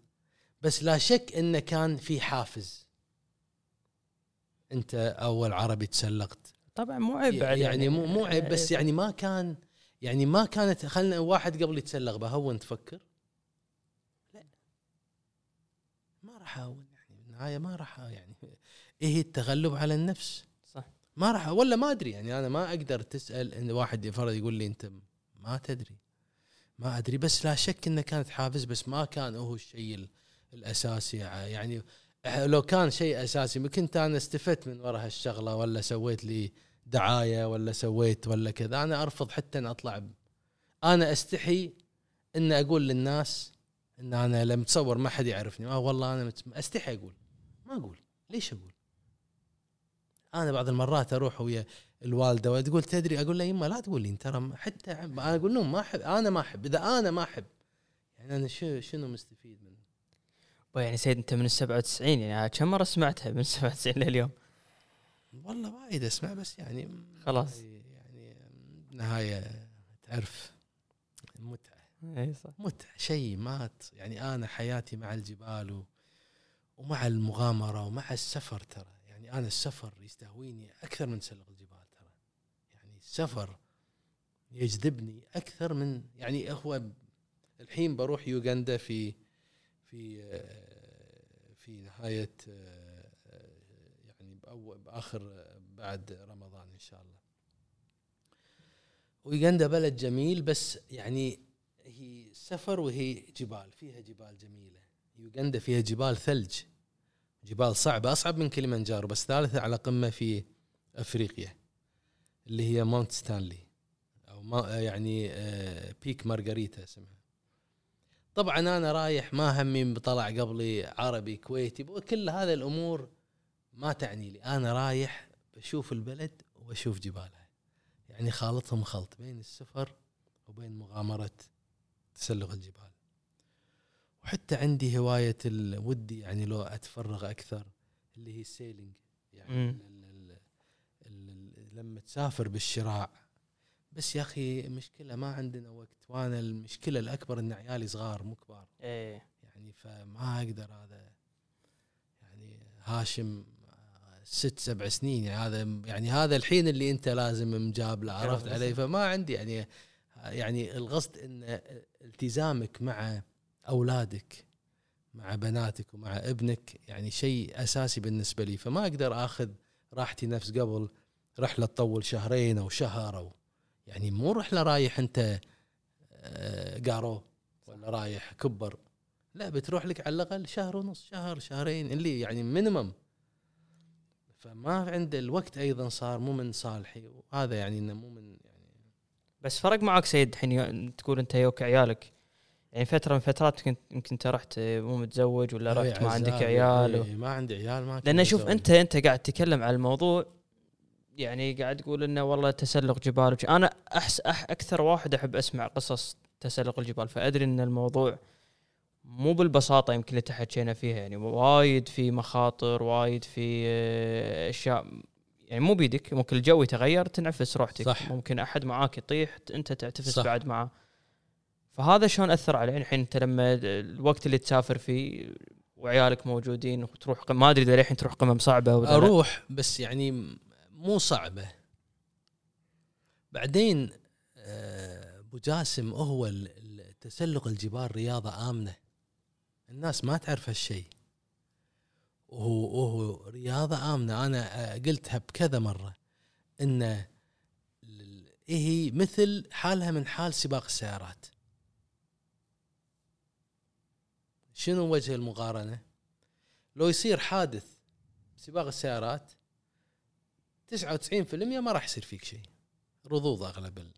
بس لا شك إنه كان في حافز. انت اول عربي تسلقت. طبعا مو عيب بعد يعني مو مو عيب بس يعني ما كان يعني ما كانت خلنا واحد قبل يتسلق بهون تفكر؟ لا. ما راح اهون يعني بالنهايه ما راح يعني إيه التغلب على النفس؟ صح. ما راح ولا ما أدري يعني أنا ما أقدر تسأل إن واحد يفرض يقول لي أنت ما تدري. ما أدري بس لا شك إنه كانت حافز بس ما كان هو الشيء ال- الأساسي. يعني لو كان شيء أساسي كنت أنا استفدت من وراء هالشغلة ولا سويت لي دعاية ولا سويت ولا كذا. أنا أرفض حتى ان أطلع ب... أنا أستحي ان أقول للناس إن أنا لم تصور ما حد يعرفني. ما والله أنا مت... أستحي أقول. ما أقول. ليش أقول؟ أنا بعض المرات أروح ويا الوالدة وتقول تدري؟ أقول لها يما لا تقول لي ترى حتى أنا أقول لهم ما أحب. أنا ما أحب. إذا أنا ما أحب يعني أنا شنو مستفيد يعني سيد أنت من ال 97 يعني كم مرة سمعتها من 97 لليوم؟ والله وايد أسمع بس يعني خلاص. يعني نهاية تعرف. متعة. إي صح. متعة شيء ما ت- يعني أنا حياتي مع الجبال و ومع المغامرة ومع السفر ترى. يعني أنا السفر يستهويني أكثر من سلق الجبال ترى. يعني السفر يجذبني أكثر من يعني هو الحين بروح يوغندا في في في نهاية يعني بأول بآخر بعد رمضان إن شاء الله. ويوغندا بلد جميل بس يعني هي سفر وهي جبال فيها جبال جميلة. يوغندا فيها جبال ثلج جبال صعبة أصعب من كليمنجارو بس ثالثة على قمة في أفريقيا اللي هي مونت ستانلي أو ما يعني آه، بيك مارغريتا اسمها. طبعا أنا رايح ما همي بطلع قبلي عربي كويتي كل هذه الأمور ما تعني لي. أنا رايح بشوف البلد وأشوف جبالها. يعني خالطهم خلط بين السفر وبين مغامرة تسلق الجبال. وحتى عندي هواية ودي يعني لو أتفرغ أكثر اللي هي السيلينج يعني لما تسافر بالشراع بس يا أخي مشكلة ما عندنا وقت وأنا المشكلة الأكبر ان عيالي صغار مو كبار. إيه. يعني فما أقدر هذا يعني هاشم ست سبع سنين يعني هذا يعني هذا الحين اللي أنت لازم مجاب له عرفت. علي؟ فما عندي يعني يعني القصد إن التزامك مع أولادك مع بناتك ومع ابنك يعني شيء أساسي بالنسبة لي. فما أقدر آخذ راحتي نفس قبل رحلة تطول شهرين أو شهر أو يعني مو رحله رايح انت آه، قارو ولا رايح كبر. لا بتروح لك على الأقل شهر ونص شهر شهرين اللي يعني مينيمم فما عند الوقت أيضا صار مو من صالحي وهذا يعني إنه مو من يعني بس فرق معك سيد الحين تقول أنت يوك عيالك. يعني فترة من فترات يمكن يمكن أنت رحت مو متزوج ولا رحت ما عندك عيال و... ما عندي عيال ما كنت لأن شوف. انت أنت قاعد تتكلم على الموضوع يعني قاعد تقول إنه والله تسلق جبال وش- أنا أحس أح أكثر واحد أحب أسمع قصص تسلق الجبال فأدري إن الموضوع مو بالبساطة يمكن اللي تحكينا فيها يعني وايد في مخاطر وايد في آه، أشياء يعني مو بيدك ممكن الجو يتغير تنعفس روحتك صح. ممكن أحد معاك يطيح أنت تعتفس صح. بعد معاه فهذا شلون أثر عليه الحين أنت لما الوقت اللي تسافر فيه وعيالك موجودين وتروح ما أدري إذا للحين تروح قمم صعبة ولا لا. أروح بس يعني مو صعبة. بعدين آه، أبو جاسم هو تسلق الجبال رياضة آمنة. الناس ما تعرف هالشيء. وهو وهو رياضة آمنة. أنا آه، قلتها بكذا مرة. إن ال- هي مثل حالها من حال سباق السيارات. شنو وجه المقارنة؟ لو يصير حادث سباق السيارات 99% ما راح يصير فيك شيء. رضوض أغلب ال...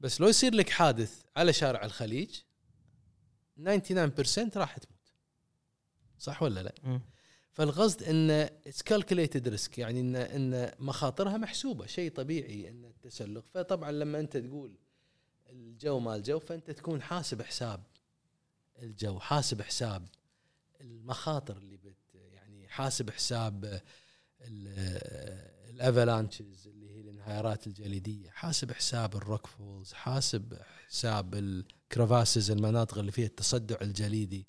بس لو يصير لك حادث على شارع الخليج 99% راح تموت. صح ولا لا؟ فالقصد إن it's calculated risk يعني ان إن مخاطرها محسوبة شيء طبيعي إن التسلق. فطبعا لما أنت تقول الجو ما الجو فأنت تكون حاسب حساب الجو حاسب حساب المخاطر اللي بت يعني حاسب حساب ال avalanches اللي هي الانهيارات الجليدية. حاسب حساب ال rock falls حاسب حساب ال crevasses المناطق اللي فيها التصدع الجليدي.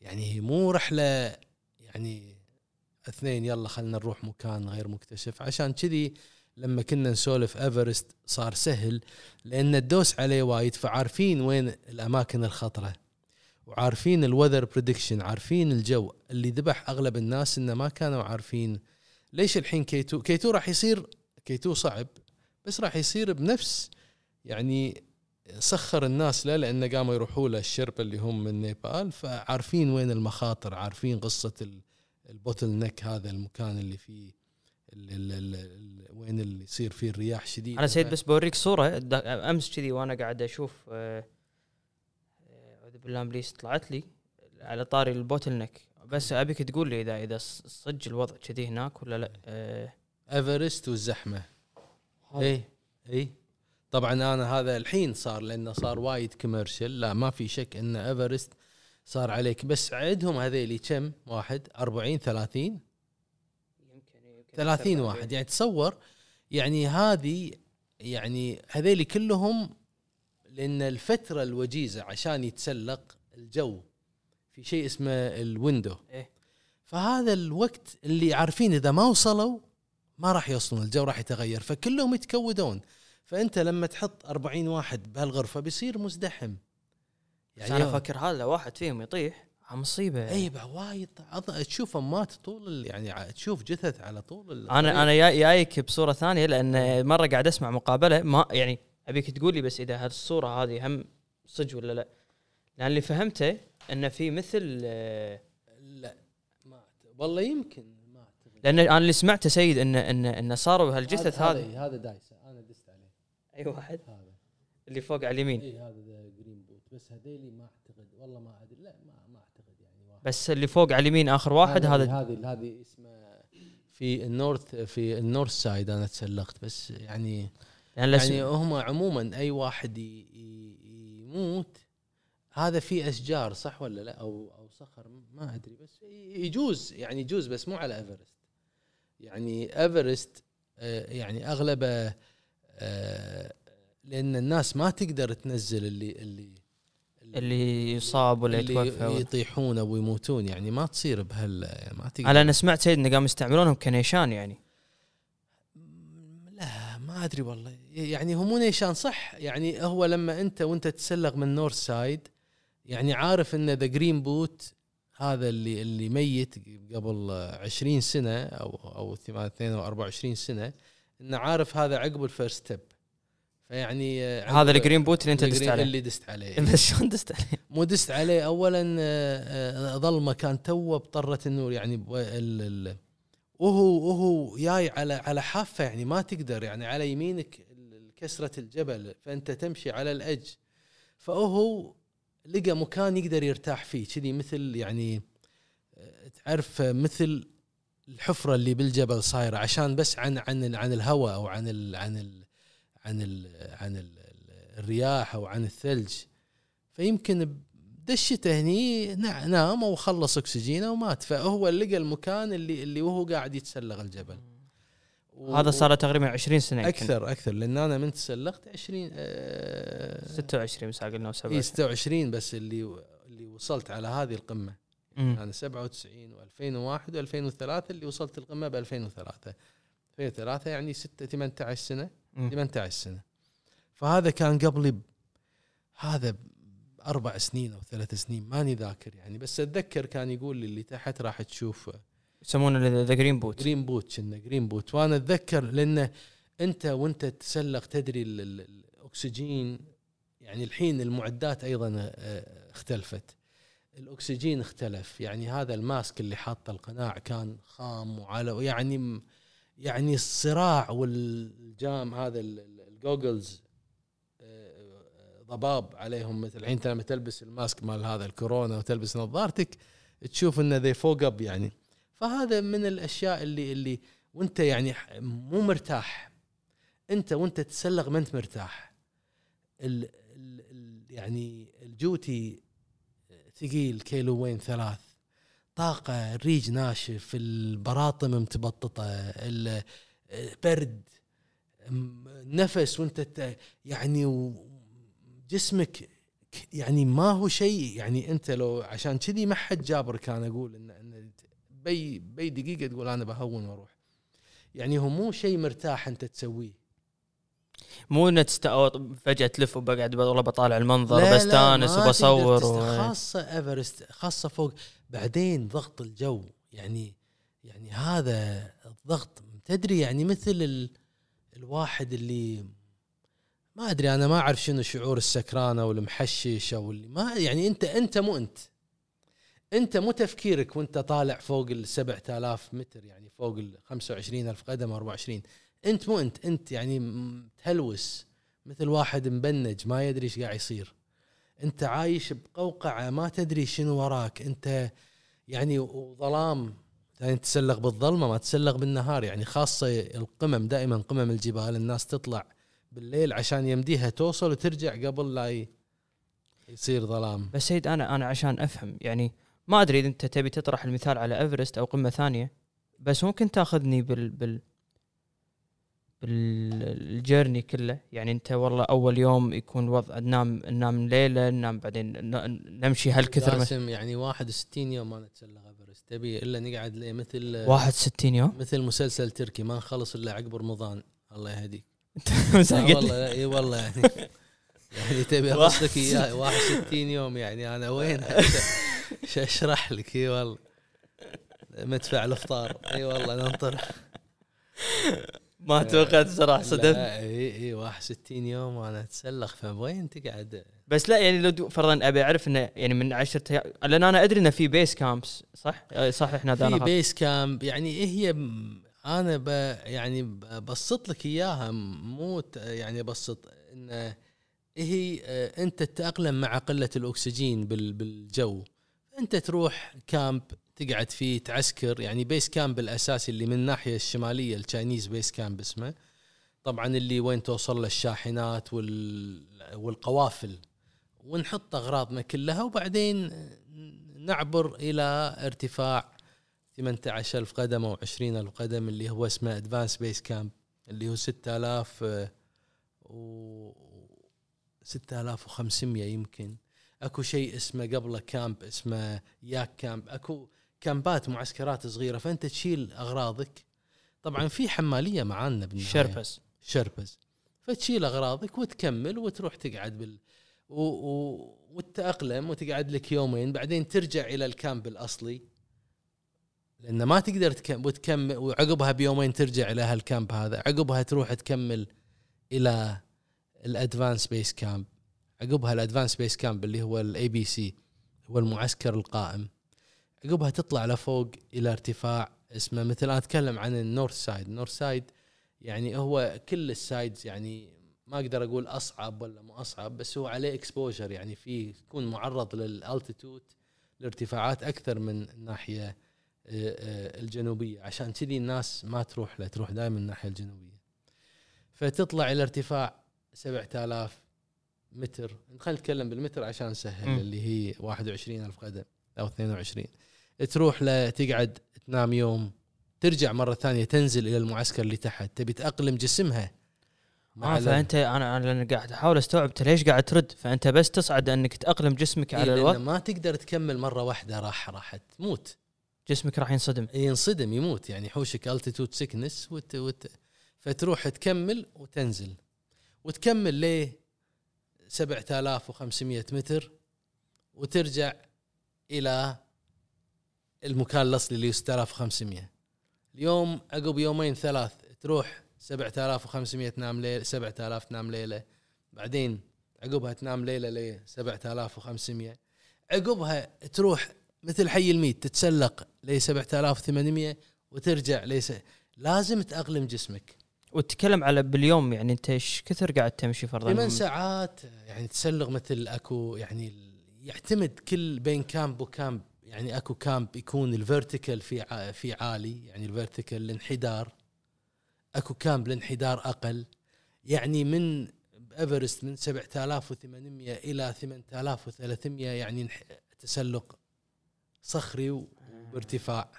يعني هي مو رحلة يعني اثنين يلا خلنا نروح مكان غير مكتشف. عشان كذي لما كنا نسولف إيفرست صار سهل لأن الدوس عليه وايد فعارفين وين الأماكن الخطرة. وعارفين ال weather prediction عارفين الجو. اللي ذبح أغلب الناس إنه ما كانوا عارفين ليش الحين كيتو؟ كيتو راح يصير K2 صعب بس راح يصير بنفس يعني صخر الناس له لأنه قاموا يروحوا له الشيربا اللي هم من نيبال فعارفين وين المخاطر عارفين قصة ال- ال bottleneck هذا المكان اللي فيه ال ال ال ال وين اللي يصير فيه الرياح شديده أنا سيد بس بوريك صورة أمس كذي وأنا قاعد أشوف آه، آه، أعوذ بالله ابليس طلعت لي على طاري ال bottleneck بس أبيك تقول لي اذا إذا ص- صدق الوضع كذي هناك ولا لا؟ آه، إيفرست والزحمة. اي اي طبعا أنا هذا الحين صار لأنه صار وايد commercial لا ما في شك إن إيفرست صار عليك. بس عدهم هذيلي كم؟ واحد 40 30 يمكن يمكن 30 أكثر واحد. يعني تصور يعني هذه يعني هذيلي كلهم لأن الفترة الوجيزة عشان يتسلق الجو في شيء اسمه ال window. إيه. فهذا الوقت اللي عارفين إذا ما وصلوا ما راح يوصلون الجو راح يتغير فكلهم يتكودون. فأنت لما تحط 40 واحد بهالغرفة بيصير مزدحم. يعني أنا أفكر هذا واحد فيهم يطيح مصيبة. اي وايد عض- تشوف امات طول يعني تشوف جثث على طول أنا أنا جاي- جايك بصورة ثانية لأن مرة قاعد أسمع مقابلة ما يعني أبيك تقول لي بس إذا هالصورة هذه هم صدق ولا لا. لأن اللي فهمته انه في مثل آه، لا ما. والله يمكن ما أعتقد. لأن أنا اللي سمعته سيد إن إن إن صاروا هالجثث هذه هذا. دايسه أنا دست عليه. أي واحد؟ هذا. اللي فوق على اليمين. إي هذا the green boot بس هذيلي ما أعتقد. والله ما أدري. لا ما ما أعتقد يعني واحد. بس اللي فوق على اليمين آخر واحد هذا هذه هذه اسمه في ال north في ال north side أنا تسلقت. بس يعني يعني, يعني هم عموما أي واحد يموت هذا في أشجار صح ولا لا؟ أو أو صخر ما أدري بس يجوز يعني يجوز بس مو على إيفرست. يعني إيفرست آه، يعني أغلبه آه، لأن الناس ما تقدر تنزل اللي اللي اللي يصاب ولا اللي يتوفى ولا- يطيحون أو يموتون يعني ما تصير بهال ما تقدر. على أنا سمعت سيد انه قام يستعملونهم كنيشان يعني. لا ما أدري والله. يعني هو مو نيشان صح؟ يعني هو لما أنت وأنت تتسلق من north side يعني عارف إن the green boot هذا اللي اللي ميت قبل 20 سنة أو أو 22 أو 24 سنة إنه عارف هذا عقب ال first step. فيعني آه، هذا ال green boot اللي أنت دست عليه. اللي دست عليه. بس شلون دست عليه؟ مو دست عليه اولا آه، آه، ظل مكان توه بطرت النور يعني وهو وهو جاي على على حافة يعني ما تقدر يعني على يمينك كسرة الجبل فأنت تمشي على الأج فهو لقى مكان يقدر يرتاح فيه. كذي مثل يعني آه، تعرف آه، مثل الحفرة اللي بالجبل صايرة عشان بس عن عن عن الهواء أو عن ال عن ال عن ال عن ال الرياح أو عن الثلج. فيمكن دشته هني نام وخلص أكسجينه ومات. فهو لقى المكان اللي اللي وهو قاعد يتسلق الجبل. و- هذا صار تقريبا 20 سنة يمكن. أكثر أكثر لأن أنا من تسلقت 20 آه 26 بس قلنا اي وسبعة 26 بس اللي اللي وصلت على هذه القمة مم. أنا 97 و2001 و2003 اللي وصلت القمة ب 2003 2003 يعني 6 18 سنة مم. 18 سنة فهذا كان قبلي ب- هذا أربع سنين أو ثلاث سنين ماني ذاكر يعني بس أتذكر كان يقول لي اللي تحت راح تشوف يسمونه the green boot green boot كنا green boot وأنا أتذكر لأنه أنت وأنت تتسلق تدري ال- ال- الأكسجين يعني الحين المعدات أيضا آه، اختلفت. الأكسجين اختلف. يعني هذا ال mask اللي حاطه القناع كان خام وعلى يعني يعني الصراع والجام هذا ال- ال- ال goggles آه، ضباب عليهم. مثل الحين لما تلبس ال mask مال هذا الكورونا وتلبس نظارتك تشوف انه ذي فوق اب يعني. فهذا من الأشياء اللي اللي وأنت يعني مو مرتاح. أنت وأنت تتسلق ما أنت مرتاح. ال ال يعني الجوتي ثقيل كيلوين ثلاث. طاقة الريج ناشف البراطم متبططة ال- برد م- نفس وأنت يعني جسمك يعني ما هو شيء. يعني أنت لو عشان كذي ما حد جابر كان أقول إن بي بي دقيقة تقول أنا بهون وأروح. يعني هو مو شيء مرتاح أنت تسويه. مو إنه تست... أو فجأة تلف وبقعد والله بطالع المنظر بستانس وبصور و... خاصة ايفرست خاصة فوق. بعدين ضغط الجو. يعني يعني هذا الضغط تدري يعني مثل ال الواحد اللي ما أدري أنا ما أعرف شنو شعور السكران أو المحشش أو اللي ما يعني أنت أنت مو أنت. أنت مو تفكيرك وأنت طالع فوق ال 7000 متر يعني فوق ال 25000 قدم 24 أنت مو أنت أنت يعني تهلوس مثل واحد مبنج ما يدري إيش قاعد يصير. أنت عايش بقوقعة ما تدري شنو وراك. أنت يعني وظلام يعني تسلق بالظلمة ما تسلق بالنهار. يعني خاصة القمم دائما قمم الجبال الناس تطلع بالليل عشان يمديها توصل وترجع قبل لا يصير ظلام. بس سيد أنا أنا عشان أفهم يعني ما أدري إذا أنت تبي تطرح المثال على إيفرست أو قمة ثانية بس ممكن تأخذني بال بال بالجيرني كله. يعني أنت والله أول يوم يكون وضع ننام ننام ليلة ننام بعدين نمشي هالكثر جاسم يعني 61 يوم ما نتسلق إيفرست. تبي إلا نقعد مثل 61 يوم؟ مثل مسلسل تركي ما نخلص إلا عقب رمضان. الله يهديك. والله إي والله يعني. يعني تبي اخص لك اياه 61 يوم يعني أنا وين؟ اشرح لك إي والله. مدفع الأفطار. إي والله ننطر ما توقعت صراحة صدق؟ إي إي 61 يوم وأنا اتسلق فوين تقعد؟ بس لا يعني لو فرضا أبي أعرف إنه يعني من 10 لأن أنا أدري إنه في base camps صح؟ صح إحنا في بيس كامب يعني إيه هي أنا ب يعني بسط لك إياها. مو يعني بسط. ان إيه هي آه، أنت تتأقلم مع قلة الأكسجين بال- بالجو. انت تروح camp تقعد فيه تعسكر يعني base camp الأساسي اللي من الناحية الشمالية ال Chinese base camp اسمه. طبعا اللي وين توصل له الشاحنات وال والقوافل. ونحط أغراضنا كلها وبعدين نعبر إلى ارتفاع 18000 قدم أو 20000 قدم اللي هو اسمه advanced base camp اللي هو 6000 آه، و 6500 يمكن. اكو شيء اسمه قبله camp اسمه yak camp. اكو camp ات معسكرات صغيرة فأنت تشيل أغراضك. طبعا في حمالية معانا بالنهاية. Sherpas. Sherpas فتشيل أغراضك وتكمل وتروح تقعد بال و... و... وتتأقلم وتقعد لك يومين بعدين ترجع إلى ال camp الأصلي. لأن ما تقدر تكمل وتكمل وعقبها بيومين ترجع إلى هال camp هذا. عقبها تروح تكمل إلى ال advanced base camp عقبها ال advanced base camp اللي هو ال ABC هو المعسكر القائم. عقبها تطلع لفوق إلى ارتفاع اسمه مثل أنا أتكلم عن ال north side ال north side يعني هو كل ال sides يعني ما أقدر أقول أصعب ولا مو أصعب بس هو عليه exposure يعني في يكون معرض لل altitude الارتفاعات أكثر من الناحية آه، آه، الجنوبية. عشان كذي الناس ما تروح له تروح دائما الناحية الجنوبية. فتطلع إلى ارتفاع 7000 متر. خلينا نتكلم بالمتر عشان نسهل. اللي هي 21000 قدم أو 22 تروح ل تقعد تنام يوم ترجع مرة ثانية تنزل إلى المعسكر اللي تحت. تبي تأقلم جسمها. ال- فأنت أنا أنا لأن قاعد أحاول أستوعب أنت ليش قاعد ترد. فأنت بس تصعد أنك تأقلم جسمك إيه على لأن الوقت. ما تقدر تكمل مرة واحدة راح راح تموت جسمك راح ينصدم. ينصدم يموت. يعني حوشك التيتود سكنس وت... وت... فتروح تكمل وتنزل. وتكمل ليه؟ 7500 متر وترجع إلى المكان الاصلي اللي 6500 اليوم عقب يومين ثلاث تروح 7500 تنام ليله 7000 تنام ليلة. بعدين عقبها تنام ليلة ل 7500 عقبها تروح مثل حي الميت تتسلق ل 7800 وترجع ليس لازم تأقلم جسمك. وتتكلم على باليوم يعني انت إيش كثر قاعد تمشي فرضا؟ ثمان ساعات يعني تسلق مثل أكو يعني يعتمد كل بين camp و camp. يعني أكو camp يكون ال vertical في في عالي يعني ال vertical الانحدار. أكو camp الانحدار أقل. يعني من إيفرست من 7800 إلى 8300 يعني تسلق صخري وبارتفاع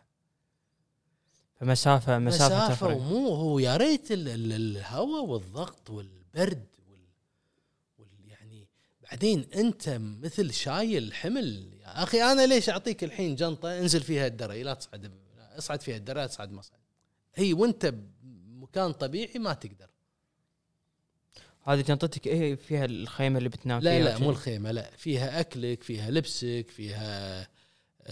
فمسافه مسافة, مسافة تفرق. ومو هو يا ريت ال- ال- الهواء والضغط والبرد وال, وال يعني بعدين انت مثل شايل حمل يا أخي أنا ليش أعطيك الحين جنطة؟ انزل فيها الدرج لا تصعد اصعد فيها الدرج لا تصعد مصعد. هي وانت بمكان طبيعي ما تقدر. هذه جنطتك إيه؟ فيها الخيمة اللي بتنام لا فيها لا وشي؟ مو الخيمة لا فيها أكلك فيها لبسك فيها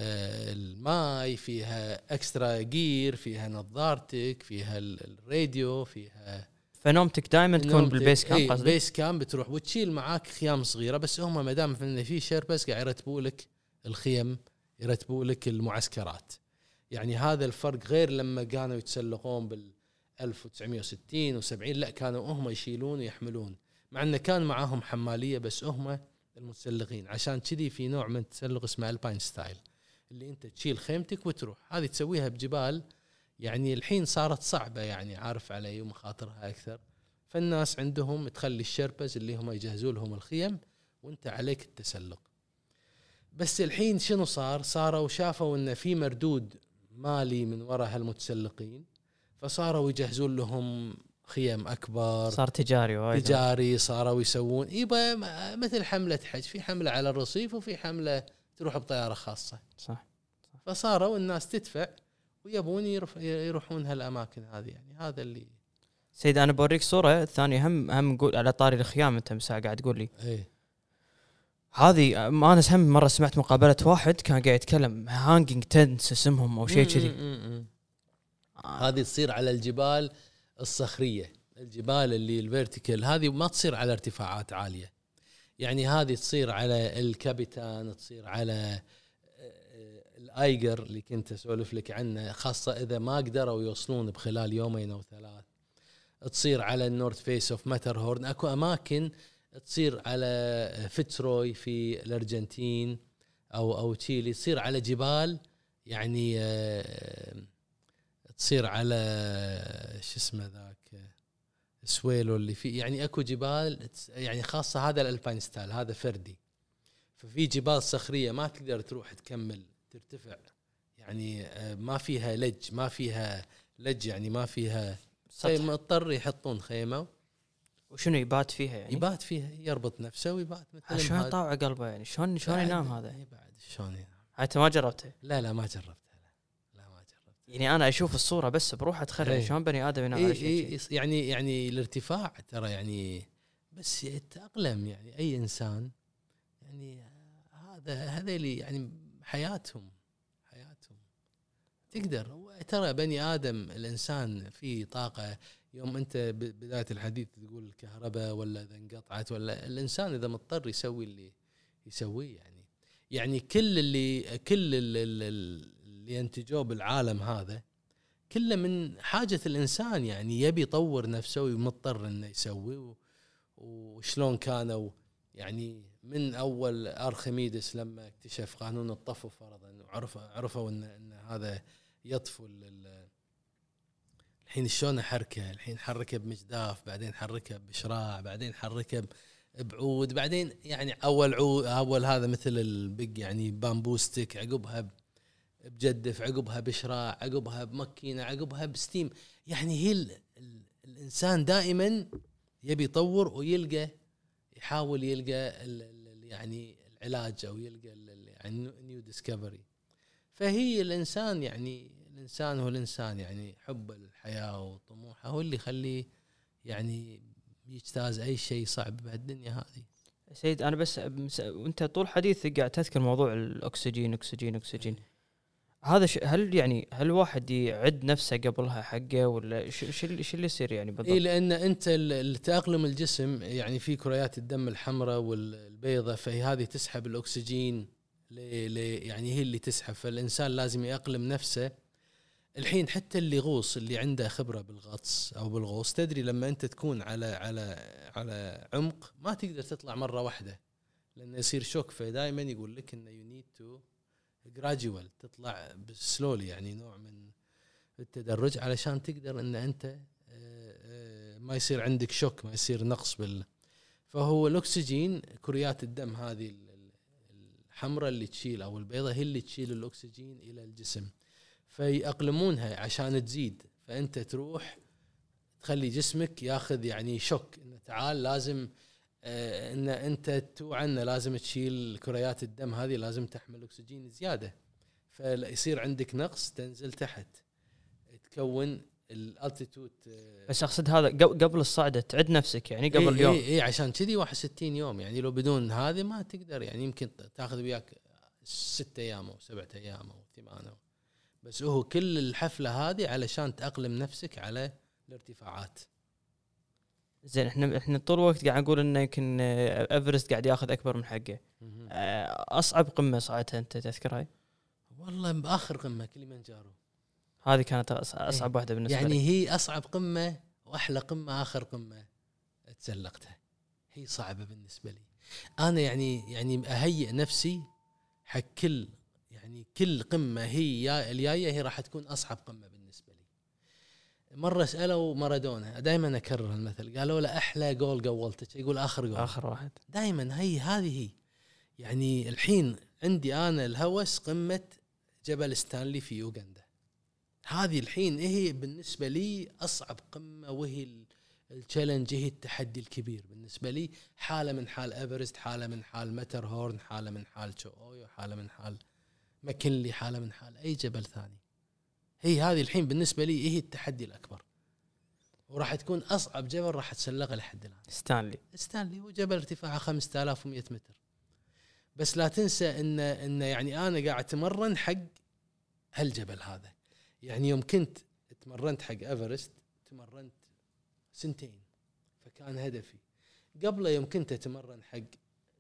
الماي فيها extra gear فيها نظارتك فيها ال- الراديو فيها فنومتك دائما تكون بال base camp إيه، قصدي بيس camp بتروح وتشيل معاك خيام صغيرة بس هم ما دام في Sherpas قاعد يرتبوا لك الخيم يرتبوا لك المعسكرات. يعني هذا الفرق غير لما كانوا يتسلقون بال 1960 و70 لا كانوا هم يشيلون ويحملون. مع انه كان معاهم حمالية بس هم المتسلقين. عشان كذي في نوع من التسلق اسمه alpine style اللي انت تشيل خيمتك وتروح. هذه تسويها بجبال يعني الحين صارت صعبة يعني عارف علي ومخاطرها أكثر. فالناس عندهم تخلي ال Sherpas اللي هم يجهزوا لهم الخيم وانت عليك التسلق. بس الحين شنو صار؟ صاروا شافوا إن في مردود مالي من وراء هالمتسلقين فصاروا يجهزون لهم خيم أكبر. صار تجاري وايد. تجاري صاروا يسوون. يبا م- مثل حملة حج. في حملة على الرصيف وفي حملة تروح بطيارة خاصة. صح فصاروا الناس تدفع ويبون يروحون هالأماكن هذه يعني. هذا اللي سيد أنا بوريك صورة ثانية هم هم نقول على طاري الخيام أنت مساء قاعد تقول لي. إيه هذه ما أنا هم مرة سمعت مقابلة واحد كان قاعد يتكلم hanging tents اسمهم أو شيء كذي. هذه تصير على الجبال الصخرية الجبال اللي ال vertical هذه ما تصير على ارتفاعات عالية. يعني هذه تصير على الكابيتان تصير على آه، الأيجر اللي كنت أسولف لك عنه خاصة إذا ما قدروا يوصلون بخلال يومين أو ثلاث. تصير على ال north face of Matterhorn. أكو أماكن تصير على فيتسروي في الأرجنتين أو أو تشيلي. تصير على جبال يعني آه، تصير على شو اسمه ذاك؟ سويلو اللي فيه يعني أكو جبال يعني خاصة هذا ال alpine style هذا فردي. ففي جبال صخرية ما تقدر تروح تكمل ترتفع. يعني آه، ما فيها لج ما فيها لج يعني ما فيها. خيمة. اضطر يحطون خيمة. وشنو يبات فيها يعني؟ يبات فيها يربط نفسه ويبات. شلون. طاوع قلبه يعني؟ شلون شلون ينام هذا؟ إيه بعد شلون ينام؟ أنت ما جربته؟ لا لا ما جربتها لا, لا ما جربتها يعني أنا أشوف الصورة بس بروح اتخيل إيه. شلون بني آدم ينام على شيء شي. إيه يعني يعني الارتفاع ترى يعني بس يتأقلم يعني أي إنسان يعني هذا هذا اللي يعني حياتهم حياتهم تقدر ترى بني آدم الإنسان فيه طاقة يوم أنت بدايه الحديث تقول الكهرباء ولا إذا انقطعت ولا الإنسان إذا مضطر يسوي اللي يسويه يعني يعني كل اللي كل اللي, اللي ينتجوه بالعالم هذا كله من حاجة الإنسان يعني يبي يطور نفسه ومضطر إنه يسوي وشلون كانوا يعني من أول أرخميدس لما اكتشف قانون الطفو فرضا وعرفوا عرفوا ان إن هذا يطفو الحين شلون أحركه؟ الحين حركه بمجداف بعدين حركه بشراع بعدين حركه بعود بعدين يعني أول عود أول هذا مثل البق يعني bamboo stick عقبها بجدف عقبها بشراع عقبها بمكينه عقبها ب steam. يعني هي ال ال الإنسان دائما يبي يطور ويلقى يحاول يلقى ال ال يعني العلاج أو يلقى يعني new discovery فهي الإنسان يعني الإنسان هو الإنسان يعني حب الحياة وطموحه هو اللي يخليه يعني يجتاز أي شيء صعب بهالدنيا هذه. سيد أنا بس وأنت طول حديثك قاعد تذكر موضوع الأكسجين أكسجين أكسجين. هذا ش... هل يعني هل واحد يعد نفسه قبلها حقه ولا إيش إيش اللي يصير يعني بالضبط؟ اي لأن أنت التاقلم الجسم يعني في كريات الدم الحمراء والبيضاء فهي هذه تسحب الأكسجين ل... ل... يعني هي اللي تسحب فالإنسان لازم يأقلم نفسه الحين حتى اللي يغوص اللي عنده خبرة بالغطس أو بالغوص تدري لما أنت تكون على على على عمق ما تقدر تطلع مرة واحدة لأنه يصير shock فدائما يقول لك إنه you need to gradual تطلع slowly يعني نوع من التدرج علشان تقدر إن أنت آه، آه، ما يصير عندك shock ما يصير نقص بال. فهو الأكسجين كريات الدم هذه الحمراء اللي تشيل أو البيضاء هي اللي تشيل الأكسجين إلى الجسم. فيأقلمونها عشان تزيد. فأنت تروح تخلي جسمك ياخذ يعني شوك إنه تعال لازم إن أنت توعى انه لازم تشيل كريات الدم هذه لازم تحمل أكسجين زيادة. فيصير عندك نقص تنزل تحت. تكون الالتيتود آه بس أقصد هذا قبل الصعده تعد نفسك يعني قبل إيه اليوم إي إيه عشان كذي 61 يوم. يعني لو بدون هذه ما تقدر يعني يمكن تاخذ وياك ست أيام أو سبعة أيام أو ثمانية بس هو كل الحفلة هذه علشان تأقلم نفسك على الارتفاعات. زين إحنا إحنا طول الوقت قاعد نقول إنه يمكن ايفرست قاعد ياخذ أكبر من حقه. آه، أصعب قمة صعدتها أنت تذكرها؟ والله بآخر قمة كليمانجارو هذه كانت أصعب واحدة بالنسبة يعني لي. هي أصعب قمة وأحلى قمة آخر قمة تسلقتها. هي صعبة بالنسبة لي. أنا يعني يعني أهيئ نفسي حق كل يعني كل قمة هي الجاية هي راح تكون أصعب قمة بالنسبة لي مرة سألوا مارادونا دائما أكرر المثل قالوا له أحلى جول قولته يقول آخر جول. آخر واحد. دائما هي هذه هي. يعني الحين عندي أنا الهوس قمة جبل ستانلي في يوغندا. هذه الحين هي بالنسبة لي أصعب قمة وهي ال challenge هي التحدي الكبير. بالنسبة لي حالة من حال إيفرست حالة من حال متر هورن حالة من حال تشو اويو حالة من حال مكنلي حالة من حال أي جبل ثاني. هي هذه الحين بالنسبة لي هي التحدي الأكبر. وراح تكون أصعب جبل راح تسلقه لحد الآن. ستانلي. ستانلي هو جبل ارتفاعه 5100 متر. بس لا تنسى إن إن يعني أنا قاعد أتمرن حق هالجبل هذا. يعني يوم كنت تمرنت حق إيفرست تمرنت سنتين. فكان هدفي. قبله يوم كنت أتمرن حق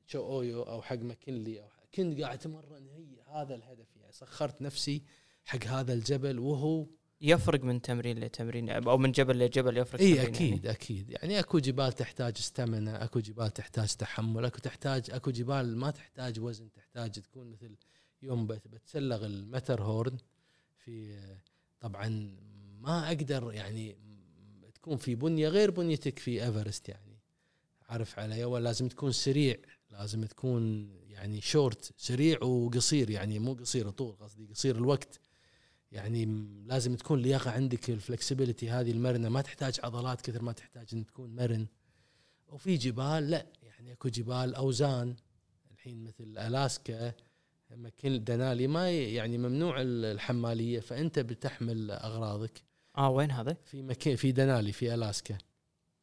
شو أويو أو حق ماكنلي أو حق كنت قاعد أتمرن هي هذا الهدف يعني. سخرت نفسي حق هذا الجبل وهو يفرق من تمرين لتمرين أو من جبل لجبل يفرق إي أكيد يعني. أكيد. يعني أكو جبال تحتاج استمنة أكو جبال تحتاج تحمل أكو تحتاج أكو جبال ما تحتاج وزن تحتاج تكون مثل يوم بتسلق المتر هورن في طبعا ما أقدر يعني تكون في بنية غير بنيتك في إيفرست يعني. عارف علي ولا لازم تكون سريع لازم تكون يعني شورت سريع وقصير يعني مو قصير طول قصدي قصير الوقت. يعني لازم تكون لياقة عندك ال flexibility هذه المرنة. ما تحتاج عضلات كثر ما تحتاج إن تكون مرن. وفي جبال لا يعني أكو جبال أوزان الحين مثل ألاسكا مكن دنالي ما يعني ممنوع الحمالية فأنت بتحمل أغراضك. آه وين هذا؟ في مكان في دنالي في ألاسكا.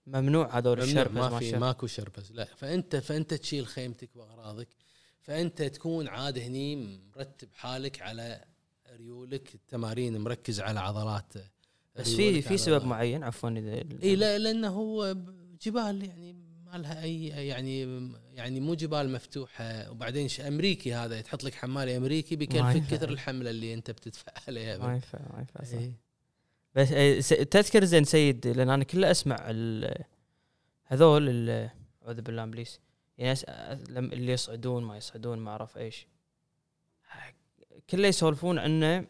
ممنوع هذول الشربز ما في ماكو شربز لا. فأنت فأنت تشيل خيمتك وأغراضك فأنت تكون عاد هني مرتب حالك على ريولك التمارين مركز على عضلات بس في في سبب معين عفوا إذا إي لا لأنه هو جبال يعني ما لها اي يعني يعني مو جبال مفتوحة. وبعدين أمريكي هذا تحط لك حمال أمريكي بيكلفك كثر الحملة اللي أنت بتدفع عليها ما ينفع ما ينفع صح. إيه. بس تذكر زين سيد لأن أنا كله أسمع هذول أعوذ بالله إبليس. يعني اللي يصعدون ما يصعدون ما أعرف إيش. كله يسولفون عنه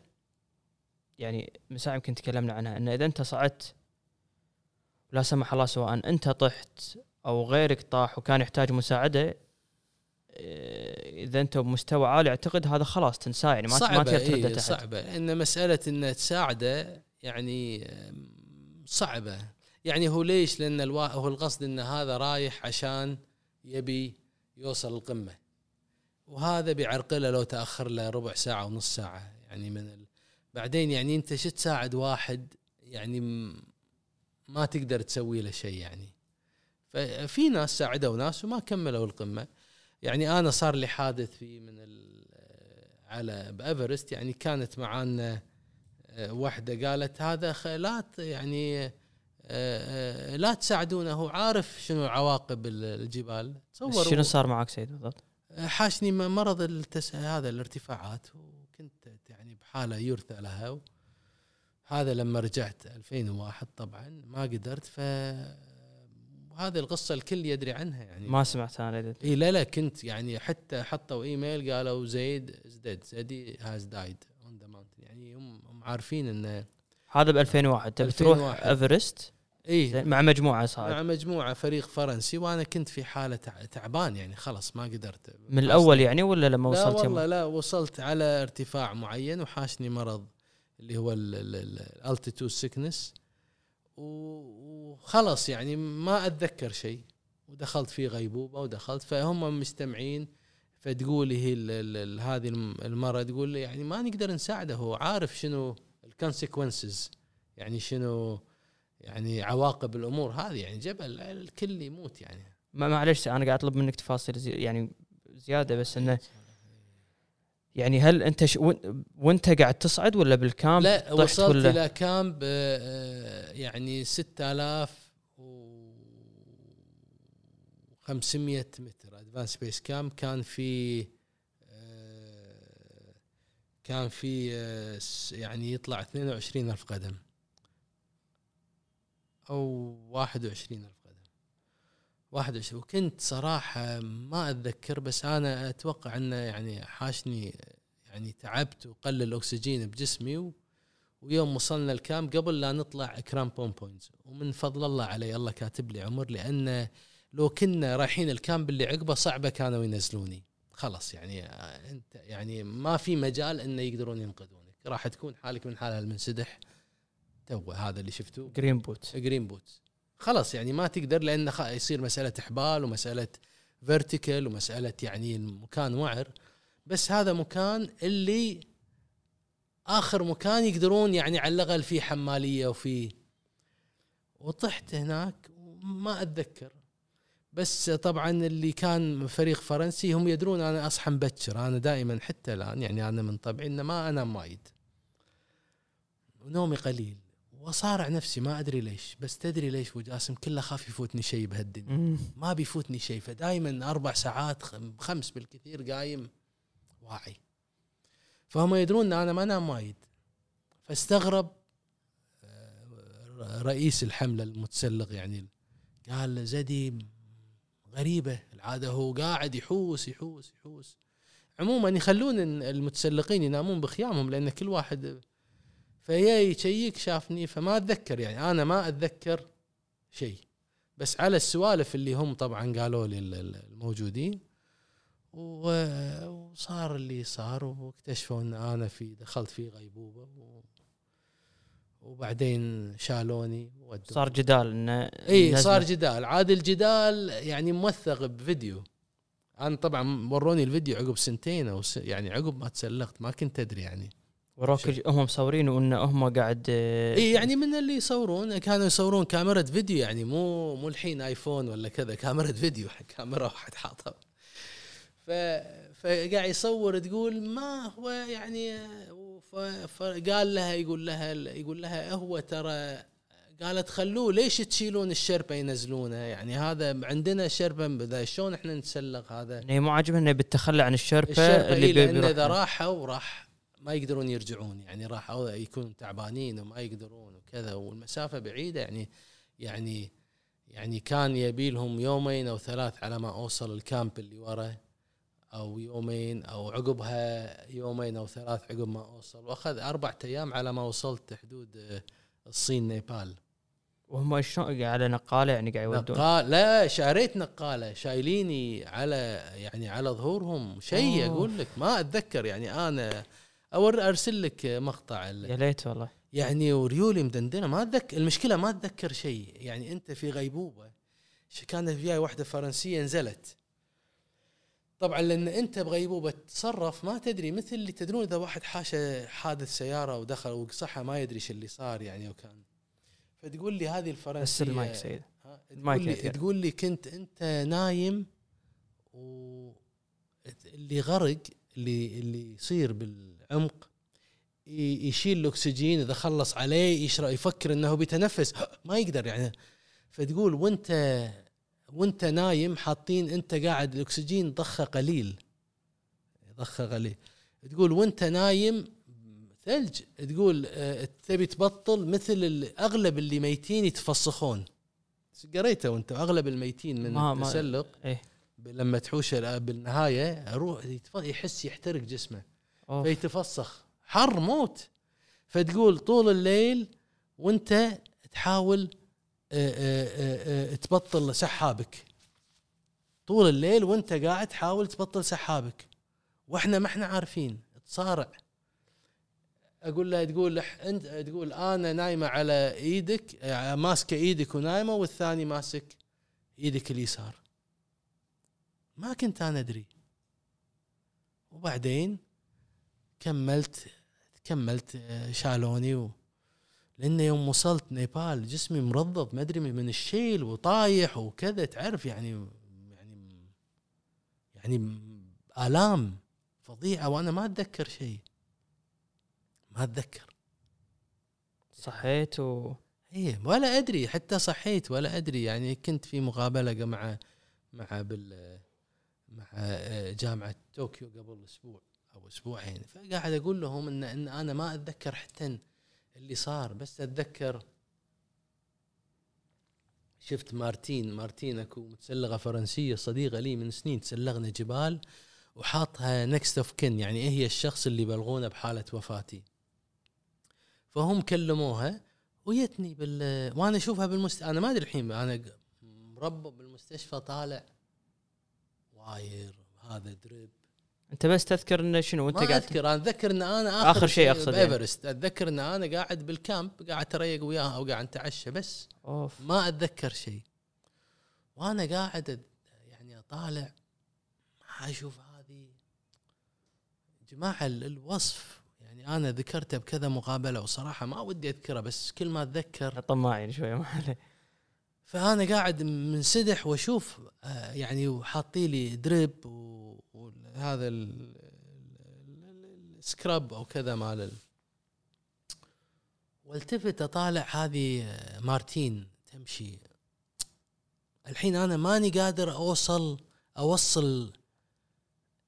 يعني من ساعه يمكن تكلمنا عنها إنه إذا أنت صعدت لا سمح الله سواء أنت طحت أو غيرك طاح وكان يحتاج مساعدة آه، إذا أنت بمستوى عالي أعتقد هذا خلاص تنساه يعني ما صعبة ما تقدر ترده تحت. صعبة. إن مسألة انه تساعده يعني صعبة. يعني هو ليش؟ لأن الوا... هو القصد إن هذا رايح عشان يبي يوصل القمة. وهذا بيعرقله لو تأخر له ربع ساعة ونص ساعة. يعني من ال... بعدين يعني أنت شو تساعد واحد يعني ما تقدر تسوي له شيء يعني. ففي ناس ساعدوا ناس وما كملوا القمة. يعني أنا صار لي حادث في من على بايفرست يعني كانت معانا آه، واحدة قالت هذا لا يعني آه، آه، لا تساعدونه. هو عارف شنو عواقب الجبال. تصور شنو صار معك سيد بالضبط؟ حاشني مرض التس... هذا الارتفاعات وكنت يعني بحالة يرثى لها هذا لما رجعت 2001 طبعا ما قدرت ف وهذه القصة الكل يدري عنها يعني. ما سمعت أنا إي لا لا كنت يعني حتى حطوا إيميل قالوا Zaid dead Zaid he has died on the mountain يعني هم هم عارفين إنه هذا ب 2001 تبي تروح ايفرست اي مع مجموعة صعد مع مجموعة فريق فرنسي وأنا كنت في حالة تعبان يعني خلاص ما قدرت. من الأول يعني ولا لما وصلت لا والله لا وصلت على ارتفاع معين وحاشني مرض اللي هو ال altitude sickness وخلص يعني ما أتذكر شيء. ودخلت في غيبوبة ودخلت فهم مستمعين فتقول هي هذه المرة تقول يعني ما نقدر نساعده هو عارف شنو ال consequences يعني شنو يعني عواقب الأمور هذه يعني جبل الكل يموت يعني. ما معلش أنا قاعد أطلب منك تفاصيل زي يعني زيادة بس إنه يعني هل أنت ش... وإنت قاعد تصعد ولا بال camp لا وصلت ولا؟ إلى camp آه، يعني 6000 و 500 متر. advanced base camp كان في آه، كان في آه، يعني يطلع 22000 قدم. أو 21000 قدم. 21 وكنت صراحة ما أتذكر بس أنا أتوقع أنه يعني حاشني يعني تعبت وقل الأكسجين بجسمي و ويوم وصلنا ال camp قبل لا نطلع crampon points ومن فضل الله علي الله كاتب لي عمر لأن لو كنا رايحين ال camp اللي عقبه صعبة كانوا ينزلوني. خلاص يعني أنت يعني ما في مجال انه يقدرون ينقذونك. راح تكون حالك من حالها المنسدح. تو هذا اللي شفتوه. green boot green boot خلاص يعني ما تقدر لأن يصير مسألة إحبال ومسألة vertical ومسألة يعني المكان وعر. بس هذا مكان اللي آخر مكان يقدرون يعني على الأقل فيه حمالية وفي وطحت هناك وما أتذكر. بس طبعا اللي كان فريق فرنسي هم يدرون أنا أصحى مبكر. أنا دائما حتى الآن يعني أنا من طبعي إنه ما أنام وايد. ونومي قليل. واصارع نفسي ما أدري ليش. بس تدري ليش ابو جاسم كله خاف يفوتني شيء بهالدنيا. ما بيفوتني شيء. فدائما أربع ساعات خمس بالكثير قايم واعي. فهم يدرون ان أنا ما أنام وايد. فاستغرب آه، رئيس الحملة المتسلق يعني قال زدي غريبة. العادة هو قاعد يحوس يحوس يحوس. عموما يخلون المتسلقين ينامون بخيامهم لأن كل واحد فهي يشيك شافني فما أتذكر يعني أنا ما أتذكر شيء. بس على السوالف اللي هم طبعا قالوا لي الموجودين وصار اللي صار واكتشفوا إن أنا في دخلت في غيبوبة وبعدين شالوني ودوا صار جدال إنه إي صار جدال. عاد الجدال يعني موثق بفيديو. أنا طبعا وروني الفيديو عقب سنتين أو س... يعني عقب ما تسلقت ما كنت أدري يعني. وروك هم مصورين وإن هم قاعد اي يعني من اللي يصورون كانوا يصورون كاميرا فيديو يعني مو مو الحين آيفون ولا كذا كاميرا فيديو كاميرا واحد حاطها. ف فقاعد يصور تقول ما هو يعني فقال لها يقول لها يقول لها هو ترى قالت خلوه ليش تشيلون الشربه ينزلونه؟ يعني هذا عندنا شربه اذا شلون إحنا نتسلق هذا؟ يعني مو عاجبها إنه بالتخلى عن الشربه الشربه اللي اللي لأن إذا راحوا راح ما يقدرون يرجعون يعني راحوا يكونوا تعبانين وما يقدرون وكذا والمسافة بعيدة يعني يعني يعني كان يبي لهم يومين أو ثلاث على ما أوصل الكامب اللي ورا أو يومين أو عقبها يومين أو ثلاث عقب ما أوصل وأخذ أربع أيام على ما وصلت حدود آه، الصين نيبال. وهم شلون على نقالة يعني قاعد يودون؟ نقال لا شاريت نقالة شايليني على يعني على ظهورهم شيء. أقول لك ما أتذكر يعني أنا اور أرسل لك مقطع يا ليت والله. يعني وريولي مدندنة. ما اتذكر المشكلة ما أتذكر شيء. يعني أنت في غيبوبة. ش- كانت وياي واحدة فرنسية نزلت. طبعا لأن أنت بغيبوبة تتصرف ما تدري مثل اللي تدرون إذا واحد حاشه حادث سيارة ودخل وصحى ما يدري شو اللي صار يعني وكان فتقول لي هذه بس الفرنسيه المايك سيد. المايك تقول لي تقول لي كنت أنت نايم و اللي غرق اللي اللي يصير بالعمق ي- يشيل الأكسجين إذا خلص عليه يشرب يفكر إنه بيتنفس ما يقدر يعني. فتقول وأنت وأنت نايم حاطين أنت قاعد الأكسجين ضخة قليل. ضخة قليل. تقول وأنت نايم ثلج. تقول آه، تبي تبطل مثل أغلب اللي ميتين يتفسخون. قريته وانت أغلب الميتين من ما- ما- التسلق إيه. لما تحوش بالنهاية يروح يحس يحترق جسمه. أوف. فيتفسخ حر موت. فتقول طول الليل وانت تحاول آه، آه، آه، تبطل سحابك. طول الليل وانت قاعد تحاول تبطل سحابك. وإحنا ما إحنا عارفين. تصارع. أقول لها تقول أنت تقول أنا نايمة على إيدك ماسكة إيدك ونايمة والثاني ماسك إيدك اليسار. ما كنت أنا أدري. وبعدين كملت كملت آه، شالوني و... لأن يوم وصلت نيبال جسمي مرضض ما أدري من الشيل وطايح وكذا تعرف يعني يعني يعني آلام فظيعة وأنا ما أتذكر شيء. ما أتذكر. صحيت و إيه ولا أدري حتى صحيت ولا أدري. يعني كنت في مقابلة مع مع بال مع آه، جامعة طوكيو قبل أسبوع. أسبوعين. فقاعد أقول لهم ان إن أنا ما أتذكر حتى اللي صار بس أتذكر شفت مارتين مارتين أكو متسلقه فرنسية صديقة لي من سنين تسلقنا جبال وحاطها نكست اوف كن يعني إيه هي الشخص اللي بلغونه بحالة وفاتي. فهم كلموها ويتني بال وأنا أشوفها بالمست أنا ما أدري الحين أنا مربى بالمستشفى طالع واير هذا دريب. أنت بس تذكر انه شنو؟ وأنت ما قاعد أذكر أنا اتذكر إن أنا آخر, آخر شيء أقصد يعني. بإيفرست. اتذكر إن أنا قاعد بالكامب قاعد اتريق وياها أو قاعد نتعشى بس. أوف. ما أتذكر شيء. وأنا قاعد يعني أطالع. ما أشوف هذه. جماعة ال- الوصف. يعني أنا ذكرته بكذا مقابلة وصراحة ما ودي أذكره بس كل ما أتذكر. طماعين شوية ما عليه فأنا قاعد منسدح وأشوف آه، يعني وحاطي لي دريب و- وهذا ال- ال- ال- السكراب أو كذا مال ال- والتفت أطالع هذه آه، مارتين تمشي. الحين أنا ماني قادر أوصل أوصل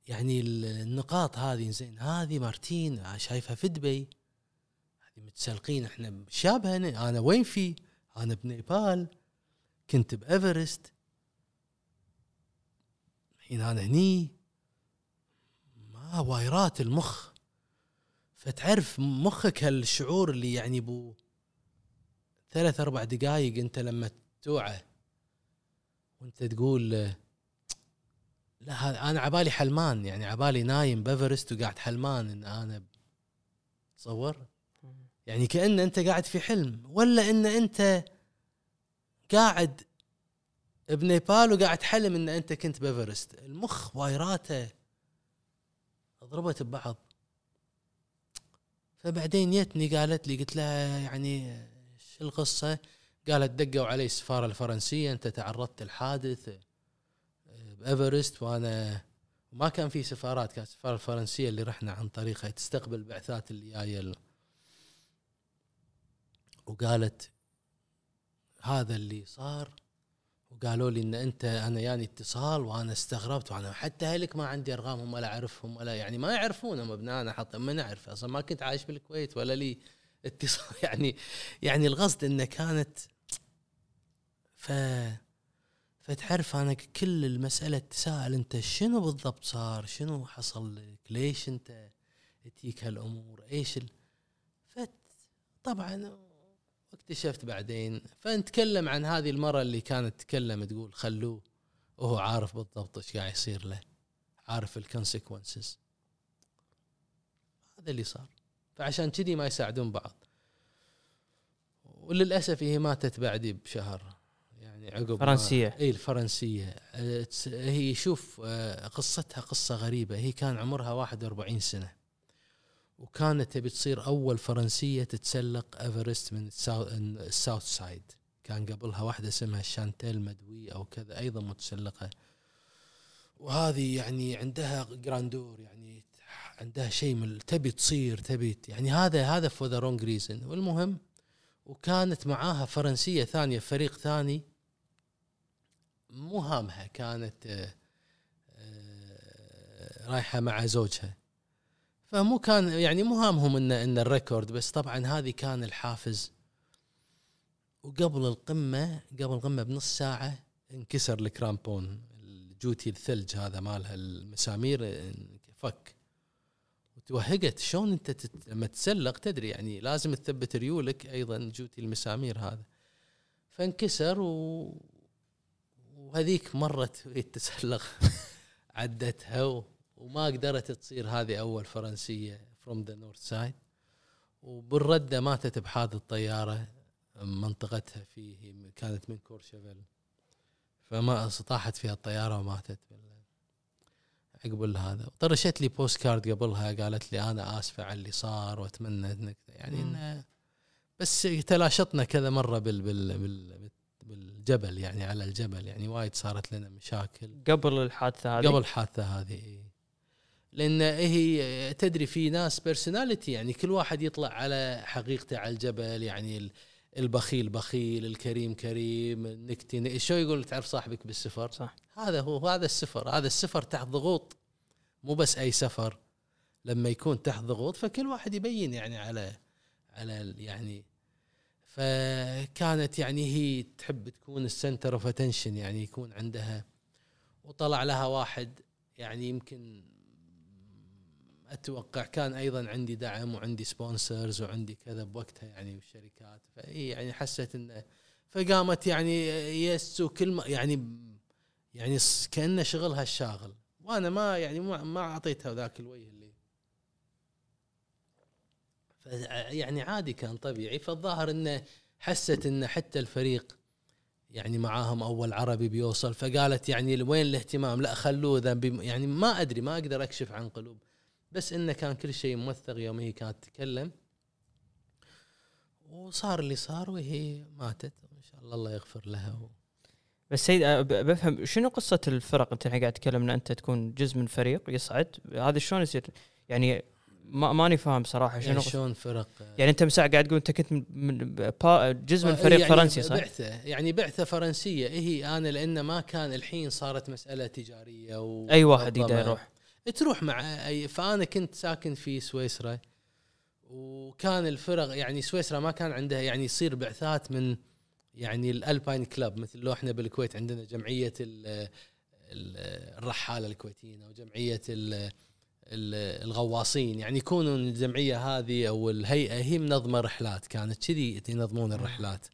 يعني ال- النقاط هذه. زين هذه مارتين شايفها في دبي. هذه متسلقين إحنا شابهه أنا وين في؟ أنا بنيبال. كنت بإيفرست. الحين أنا هني. ما وايرات المخ. فتعرف مخك هالشعور اللي يعني بو ثلاث أربع دقائق أنت لما توعى وأنت تقول لا أنا عبالي حلمان يعني عبالي نايم بإيفرست وقاعد حلمان إن أنا تصور يعني كأن أنت قاعد في حلم ولا إن أنت قاعد بنيبال وقاعد حلم إن أنت كنت بإيفرست. المخ وايراته ضربت ببعض. فبعدين يتني قالت لي قلت لها يعني شو القصة؟ قالت دقوا علي السفارة الفرنسية أنت تعرضت لحادث بإيفرست وأنا ما كان في سفارات كانت السفارة الفرنسية اللي رحنا عن طريقها تستقبل بعثات اللي جاية ال- وقالت هذا اللي صار وقالوا لي إن أنت أنا يعني اتصال وأنا استغربت وأنا حتى هلك ما عندي ارقامهم ولا اعرفهم ولا يعني ما يعرفونهم ابنائنا حتى ما نعرف أصلا ما كنت عايش بالكويت ولا لي اتصال. يعني يعني القصد إنه كانت ف فتعرف أنا كل المسألة تساءل أنت شنو بالضبط صار؟ شنو حصل لك؟ ليش أنت تجيك هالأمور؟ إيش ال... فت طبعا واكتشفت بعدين فنتكلم عن هذه المرة اللي كانت تتكلم تقول خلوه وهو عارف بالضبط إيش قاعد يصير له عارف الكونسيكونسز هذا اللي صار. فعشان كذي ما يساعدون بعض. وللأسف هي ماتت بعدي بشهر يعني عقب فرنسية. اي الفرنسية. أه، هي شوف أه، قصتها قصة غريبة. هي كان عمرها 41 سنة. وكانت تبي تصير أول فرنسية تتسلق إيفرست من ال sou- ال south side. كان قبلها واحدة اسمها شانتيل مدوي أو كذا أيضا متسلقة. وهذه يعني عندها grandeur يعني عندها شيء من تبي تصير تبي يعني هذا هذا for the wrong reason والمهم وكانت معاها فرنسية ثانية فريق ثاني مو هامها كانت آه، آه، رايحة مع زوجها. فمو كان يعني مو هامهم إن إن ال record بس طبعا هذه كان الحافز وقبل القمة قبل القمة بنص ساعة انكسر ال crampon الجوتي الثلج هذا مالها المسامير فك وتوهقت شلون أنت. لما تتسلق تدري يعني لازم تثبت ريولك أيضا جوتي المسامير هذا فانكسر و... وهذيك مرت وهي تتسلق عدتها و... وما قدرت تصير هذه أول فرنسية from the north side وبالردة ماتت بحادث طيارة منطقتها فيه كانت من كورشفيل. فما طاحت فيها الطيارة وماتت عقب هذا طرشت لي postcard قبلها قالت لي أنا آسفة على اللي صار وأتمنى انك يعني. إنه بس تلاشينا كذا مرة بال بال بال بالجبل يعني على الجبل يعني وايد صارت لنا مشاكل. قبل الحادثة هذه؟ قبل الحادثة هذه إيه. لأن هي تدري في ناس personality يعني كل واحد يطلع على حقيقته على الجبل يعني ال- البخيل بخيل الكريم كريم النكتي ن- شو يقول؟ تعرف صاحبك بالسفر؟ صح. هذا هو هذا السفر. هذا السفر تحت ضغوط. مو بس أي سفر. لما يكون تحت ضغوط فكل واحد يبين يعني على على يعني فكانت يعني هي تحب تكون ال center of attention يعني يكون عندها. وطلع لها واحد يعني يمكن أتوقع كان أيضا عندي دعم وعندي sponsors وعندي كذا بوقتها يعني والشركات. فهي يعني حست انه فقامت يعني يس وكل ما يعني يعني كأنه شغلها الشاغل وأنا ما يعني ما ما أعطيتها ذاك الوجه اللي يعني عادي كان طبيعي. فالظاهر انه حست انه حتى الفريق يعني معاهم أول عربي بيوصل فقالت يعني وين الاهتمام؟ لا خلوه ذا يعني ما أدري ما أقدر أكشف عن قلوب. بس إنه كان كل شيء موثق يوم هي كانت تتكلم. وصار اللي صار وهي ماتت. ان شاء الله الله يغفر لها و... بس سيد بفهم شنو قصة الفرق أنت الحين قاعد تتكلم إن أنت تكون جزء من فريق يصعد؟ هذا شلون يصير؟ يعني ما ماني فاهم صراحة شنو يعني شلون فرق؟ يعني أنت مساء قاعد تقول أنت كنت من- جزء من فريق يعني فرنسي صح؟ بعثة يعني بعثة فرنسية. هي أنا لأن ما كان الحين صارت مسألة تجارية و أي واحد يقدر. يروح. تروح مع أي فأنا كنت ساكن في سويسرا وكان الفرق يعني سويسرا ما كان عندها يعني يصير بعثات من يعني ال Alpine Club مثل لو إحنا بالكويت عندنا جمعية ال ال- الرحالة الكويتيين أو جمعية ال- ال- الغواصين. يعني يكونوا الجمعية هذه أو الهيئة هي منظمة رحلات كانت كذي ينظمون الرحلات.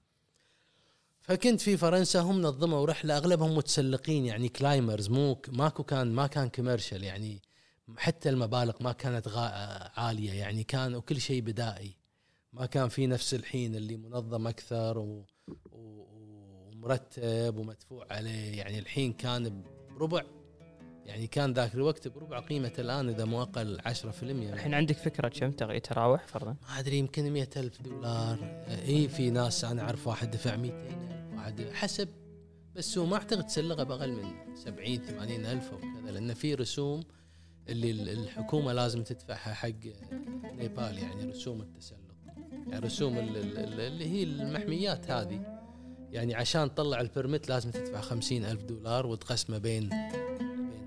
فكنت في فرنسا هم نظموا رحلة أغلبهم متسلقين يعني climbers مو ماكو كان ما كان commercial يعني حتى المبالغ ما كانت غا عالية يعني كان وكل شيء بدائي. ما كان في نفس الحين اللي منظم أكثر و و- ومرتب ومدفوع عليه يعني الحين كان بربع يعني كان ذاك الوقت بربع قيمة الآن إذا مو أقل 10% يعني الحين عندك فكرة كم يتراوح فرضا؟ ما أدري يمكن مئة ألف دولار. إي في ناس أنا أعرف واحد دفع 200 ألف واحد حسب. بس هو ما أعتقد تسلغه بأقل من 70 80 ألف أو كذا لأن في رسوم اللي ال- الحكومة لازم تدفعها حق نيبال يعني رسوم التسلق. يعني رسوم ال- ال- ال- اللي هي المحميات هذه. يعني عشان تطلع البرمت لازم تدفع خمسين ألف دولار وتقسمه بين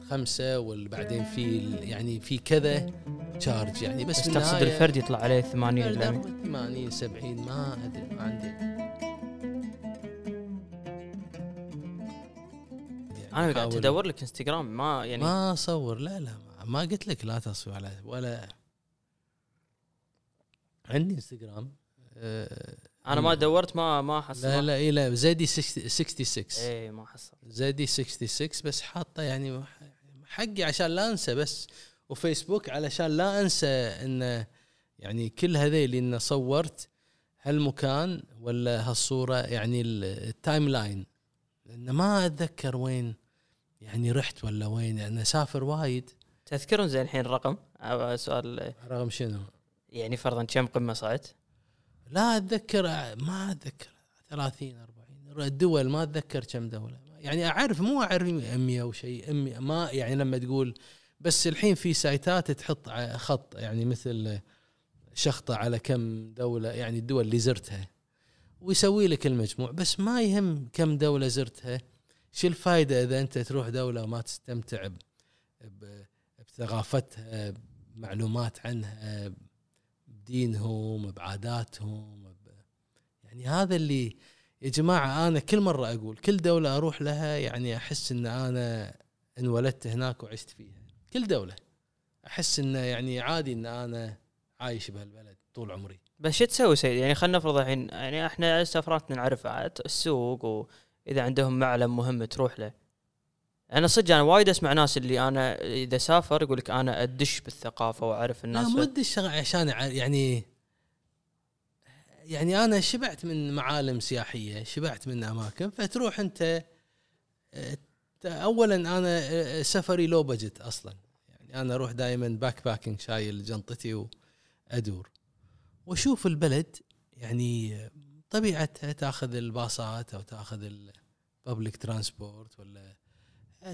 خمسة وبعدين في يعني في كذا تشارج يعني. بس, بس تقصد الفرد يطلع عليه 80 الفرد إلى 100. 80 70 ما أدري ما عندي. أنا قاعد ادور لك إنستغرام ما يعني ما اصور لا لا ما- ما قلت لك لا تصوير على ولا عندي إنستغرام. آه، أنا ما دورت ما ما حصل لا لا اي لا زيدي 60 66 إيه ما حصل زيدي 66 بس حاطة يعني حقي عشان لا انسى بس وفيسبوك علشان لا انسى إن يعني كل هذيل إن صورت هالمكان ولا هالصورة يعني ال- ال timeline لأن ما أتذكر وين يعني رحت ولا وين أنا أسافر وايد. تذكرون زين الحين الرقم؟ سؤال. رغم شنو؟ يعني فرضا كم قمة صعدت؟ لا أتذكر ما أتذكر. 30 40 الدول ما أتذكر كم دولة. يعني أعرف مو أعرف 100 وشيء 100 ما يعني لما تقول بس الحين في site ات تحط خط يعني مثل شخطة على كم دولة يعني الدول اللي زرتها. ويسوي لك المجموع بس ما يهم كم دولة زرتها. شو الفائده إذا أنت تروح دولة وما تستمتع بثقافتها بمعلومات عنها بدينهم بعاداتهم يعني هذا اللي يا جماعة أنا كل مرة أقول كل دولة أروح لها يعني أحس إن أنا انولدت هناك وعشت فيها. كل دولة أحس انه يعني عادي إن أنا عايش بهالبلد طول عمري. بس شو تسوي سيد؟ يعني خلينا نفرض الحين يعني إحنا سفراتنا نعرفها السوق وإذا عندهم معلم مهم تروح له. أنا صدق أنا وايد أسمع ناس اللي أنا إذا سافر يقول لك أنا أدش بالثقافة وأعرف لا الناس مو ادري الشغل عشان يعني يعني أنا شبعت من معالم سياحية شبعت من أماكن فتروح أنت آه، اولا أنا آه، سفري لو بجت أصلا. يعني أنا أروح دائما backpacking شايل جنطتي وأدور. وأشوف البلد يعني طبيعتها تأخذ الباصات أو تأخذ ال public transport ولا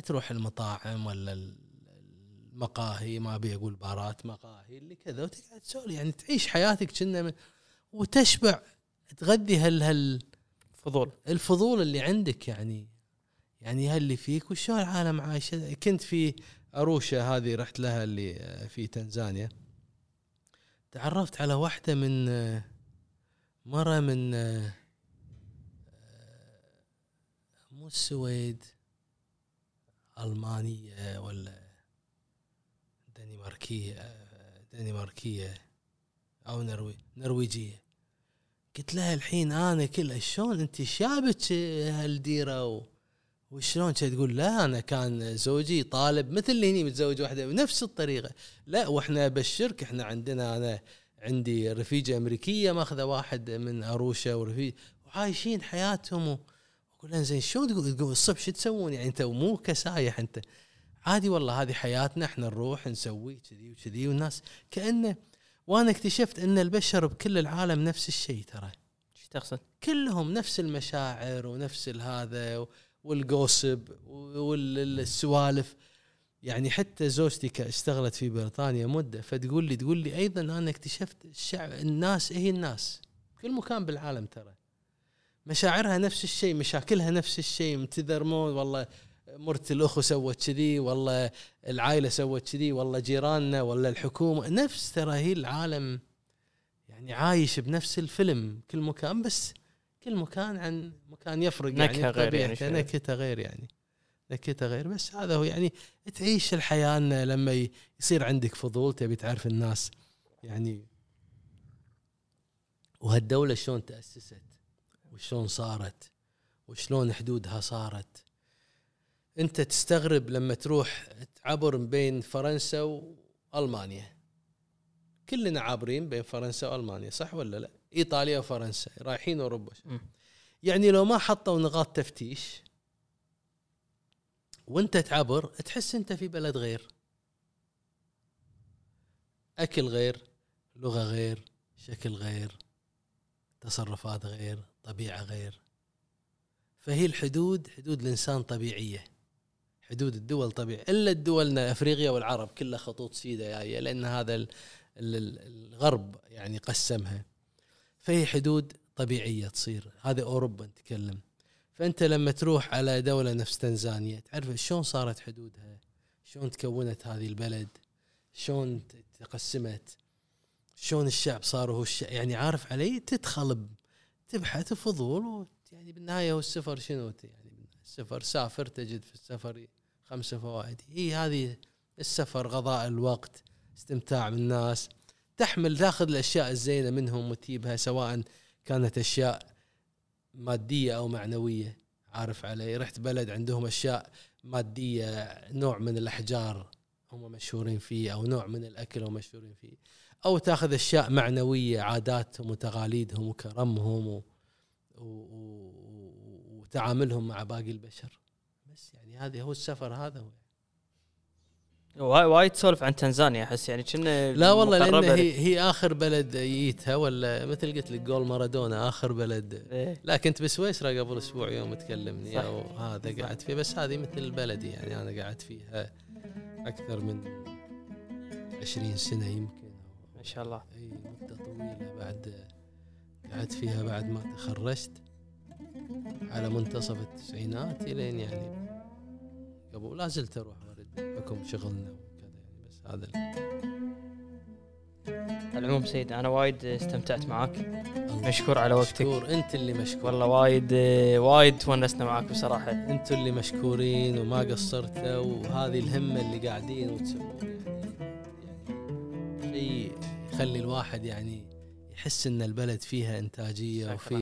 تروح المطاعم ولا المقاهي ما أبي أقول بارات مقاهي اللي كذا وتقعد تسولف. يعني تعيش حياتك كنا من- وتشبع تغذي هال هال فضول الفضول اللي عندك يعني. يعني هاللي فيك وشلون العالم عايش؟ كنت في اروشا هذه رحت لها اللي في تنزانيا. تعرفت على واحدة من مرة من مو السويد ألمانية ولا دنماركية دنماركية أو نروي نرويجية. قلت لها الحين أنا كل شلون أنت شابك هالديرة و... وشلون تقول لا أنا كان زوجي طالب مثل اللي هني متزوج واحدة بنفس الطريقة. لا وإحنا بالشرك إحنا عندنا أنا عندي رفيجة أمريكية ماخذة واحد من اروشا ورفيج وعايشين حياتهم. أقول لها زين شلون تقول؟ تقول الصبح شو تسوون؟ يعني أنت مو كسايح أنت. عادي والله هذه حياتنا إحنا نروح نسوي كذي وكذي والناس كأنه وأنا اكتشفت إن البشر بكل العالم نفس الشيء ترى. إيش تقصد؟ كلهم نفس المشاعر ونفس هذا والقوسب والسوالف يعني حتى زوجتي اشتغلت في بريطانيا مدة فتقول لي تقول لي أيضا أنا اكتشفت الشعب الناس هي الناس؟ كل مكان بالعالم ترى. مشاعرها نفس الشيء مشاكلها نفس الشيء تذرمون والله مرت الأخو سوت كذي والله العائلة سوت كذي والله جيراننا ولا الحكومة نفس ترى هي العالم يعني عايش بنفس الفيلم. كل مكان بس كل مكان عن مكان يفرق يعني غير يعني. نكهته غير يعني نكهته غير. بس هذا هو يعني تعيش الحياة إن لما يصير عندك فضول تبي تعرف الناس يعني. وهالدولة شلون تأسست؟ وشلون صارت؟ وشلون حدودها صارت؟ انت تستغرب لما تروح تعبر بين فرنسا والمانيا. كلنا عابرين بين فرنسا والمانيا صح ولا لا؟ إيطاليا وفرنسا رايحين أوروبا. يعني لو ما حطوا نقاط تفتيش وانت تعبر تحس انت في بلد غير. أكل غير لغة غير شكل غير تصرفات غير طبيعة غير. فهي الحدود حدود الإنسان طبيعية. حدود الدول طبيعيه إلا دولنا أفريقيا والعرب كلها خطوط سيدة جاية لأن هذا ال- ال- الغرب يعني قسمها. فهي حدود طبيعية تصير هذه أوروبا نتكلم فأنت لما تروح على دولة نفس تنزانيا تعرف شلون صارت حدودها؟ شلون تكونت هذه البلد؟ شلون تقسمت؟ شلون الشعب صار هو الشعب يعني عارف علي؟ تدخل تبحث فضول يعني بالنهاية هو السفر شنو؟ يعني السفر سافر تجد في السفر خمسه فوائد. هي هذه السفر قضاء الوقت استمتاع بالناس تحمل تاخذ الأشياء الزينة منهم وتجيبها سواء كانت أشياء مادية أو معنوية. عارف علي رحت بلد عندهم أشياء مادية نوع من الأحجار هم مشهورين فيه أو نوع من الأكل هم مشهورين فيه. أو تاخذ أشياء معنوية عاداتهم وتقاليدهم وكرمهم و... و... و... وتعاملهم مع باقي البشر. هذه هو السفر هذا هو. واي- وايد تسولف عن تنزانيا أحس يعني كنا لا والله لأن هي هي آخر بلد جيتها ولا مثل قلت لك جول مارادونا آخر بلد. إيه. لا كنت بسويسرا قبل أسبوع يوم تكلمني. أو هذا قعدت فيه بس هذه مثل بلدي يعني أنا قعدت فيها أكثر من 20 سنة يمكن. ما شاء الله. إي مدة طويلة بعد قعدت فيها بعد ما تخرجت على منتصف التسعينات الين يعني قبل لا زلت أروح وارد بحكم شغلنا وكذا يعني بس هذا على العموم سيد أنا وايد استمتعت معاك. مشكور على وقتك. مشكور. أنت اللي مشكور. والله وايد وايد تونسنا معاك بصراحة. أنتم اللي مشكورين وما قصرتوا وهذه الهمة اللي قاعدين وتسوون يعني. يعني شيء يخلي الواحد يعني يحس إن البلد فيها إنتاجية. وفي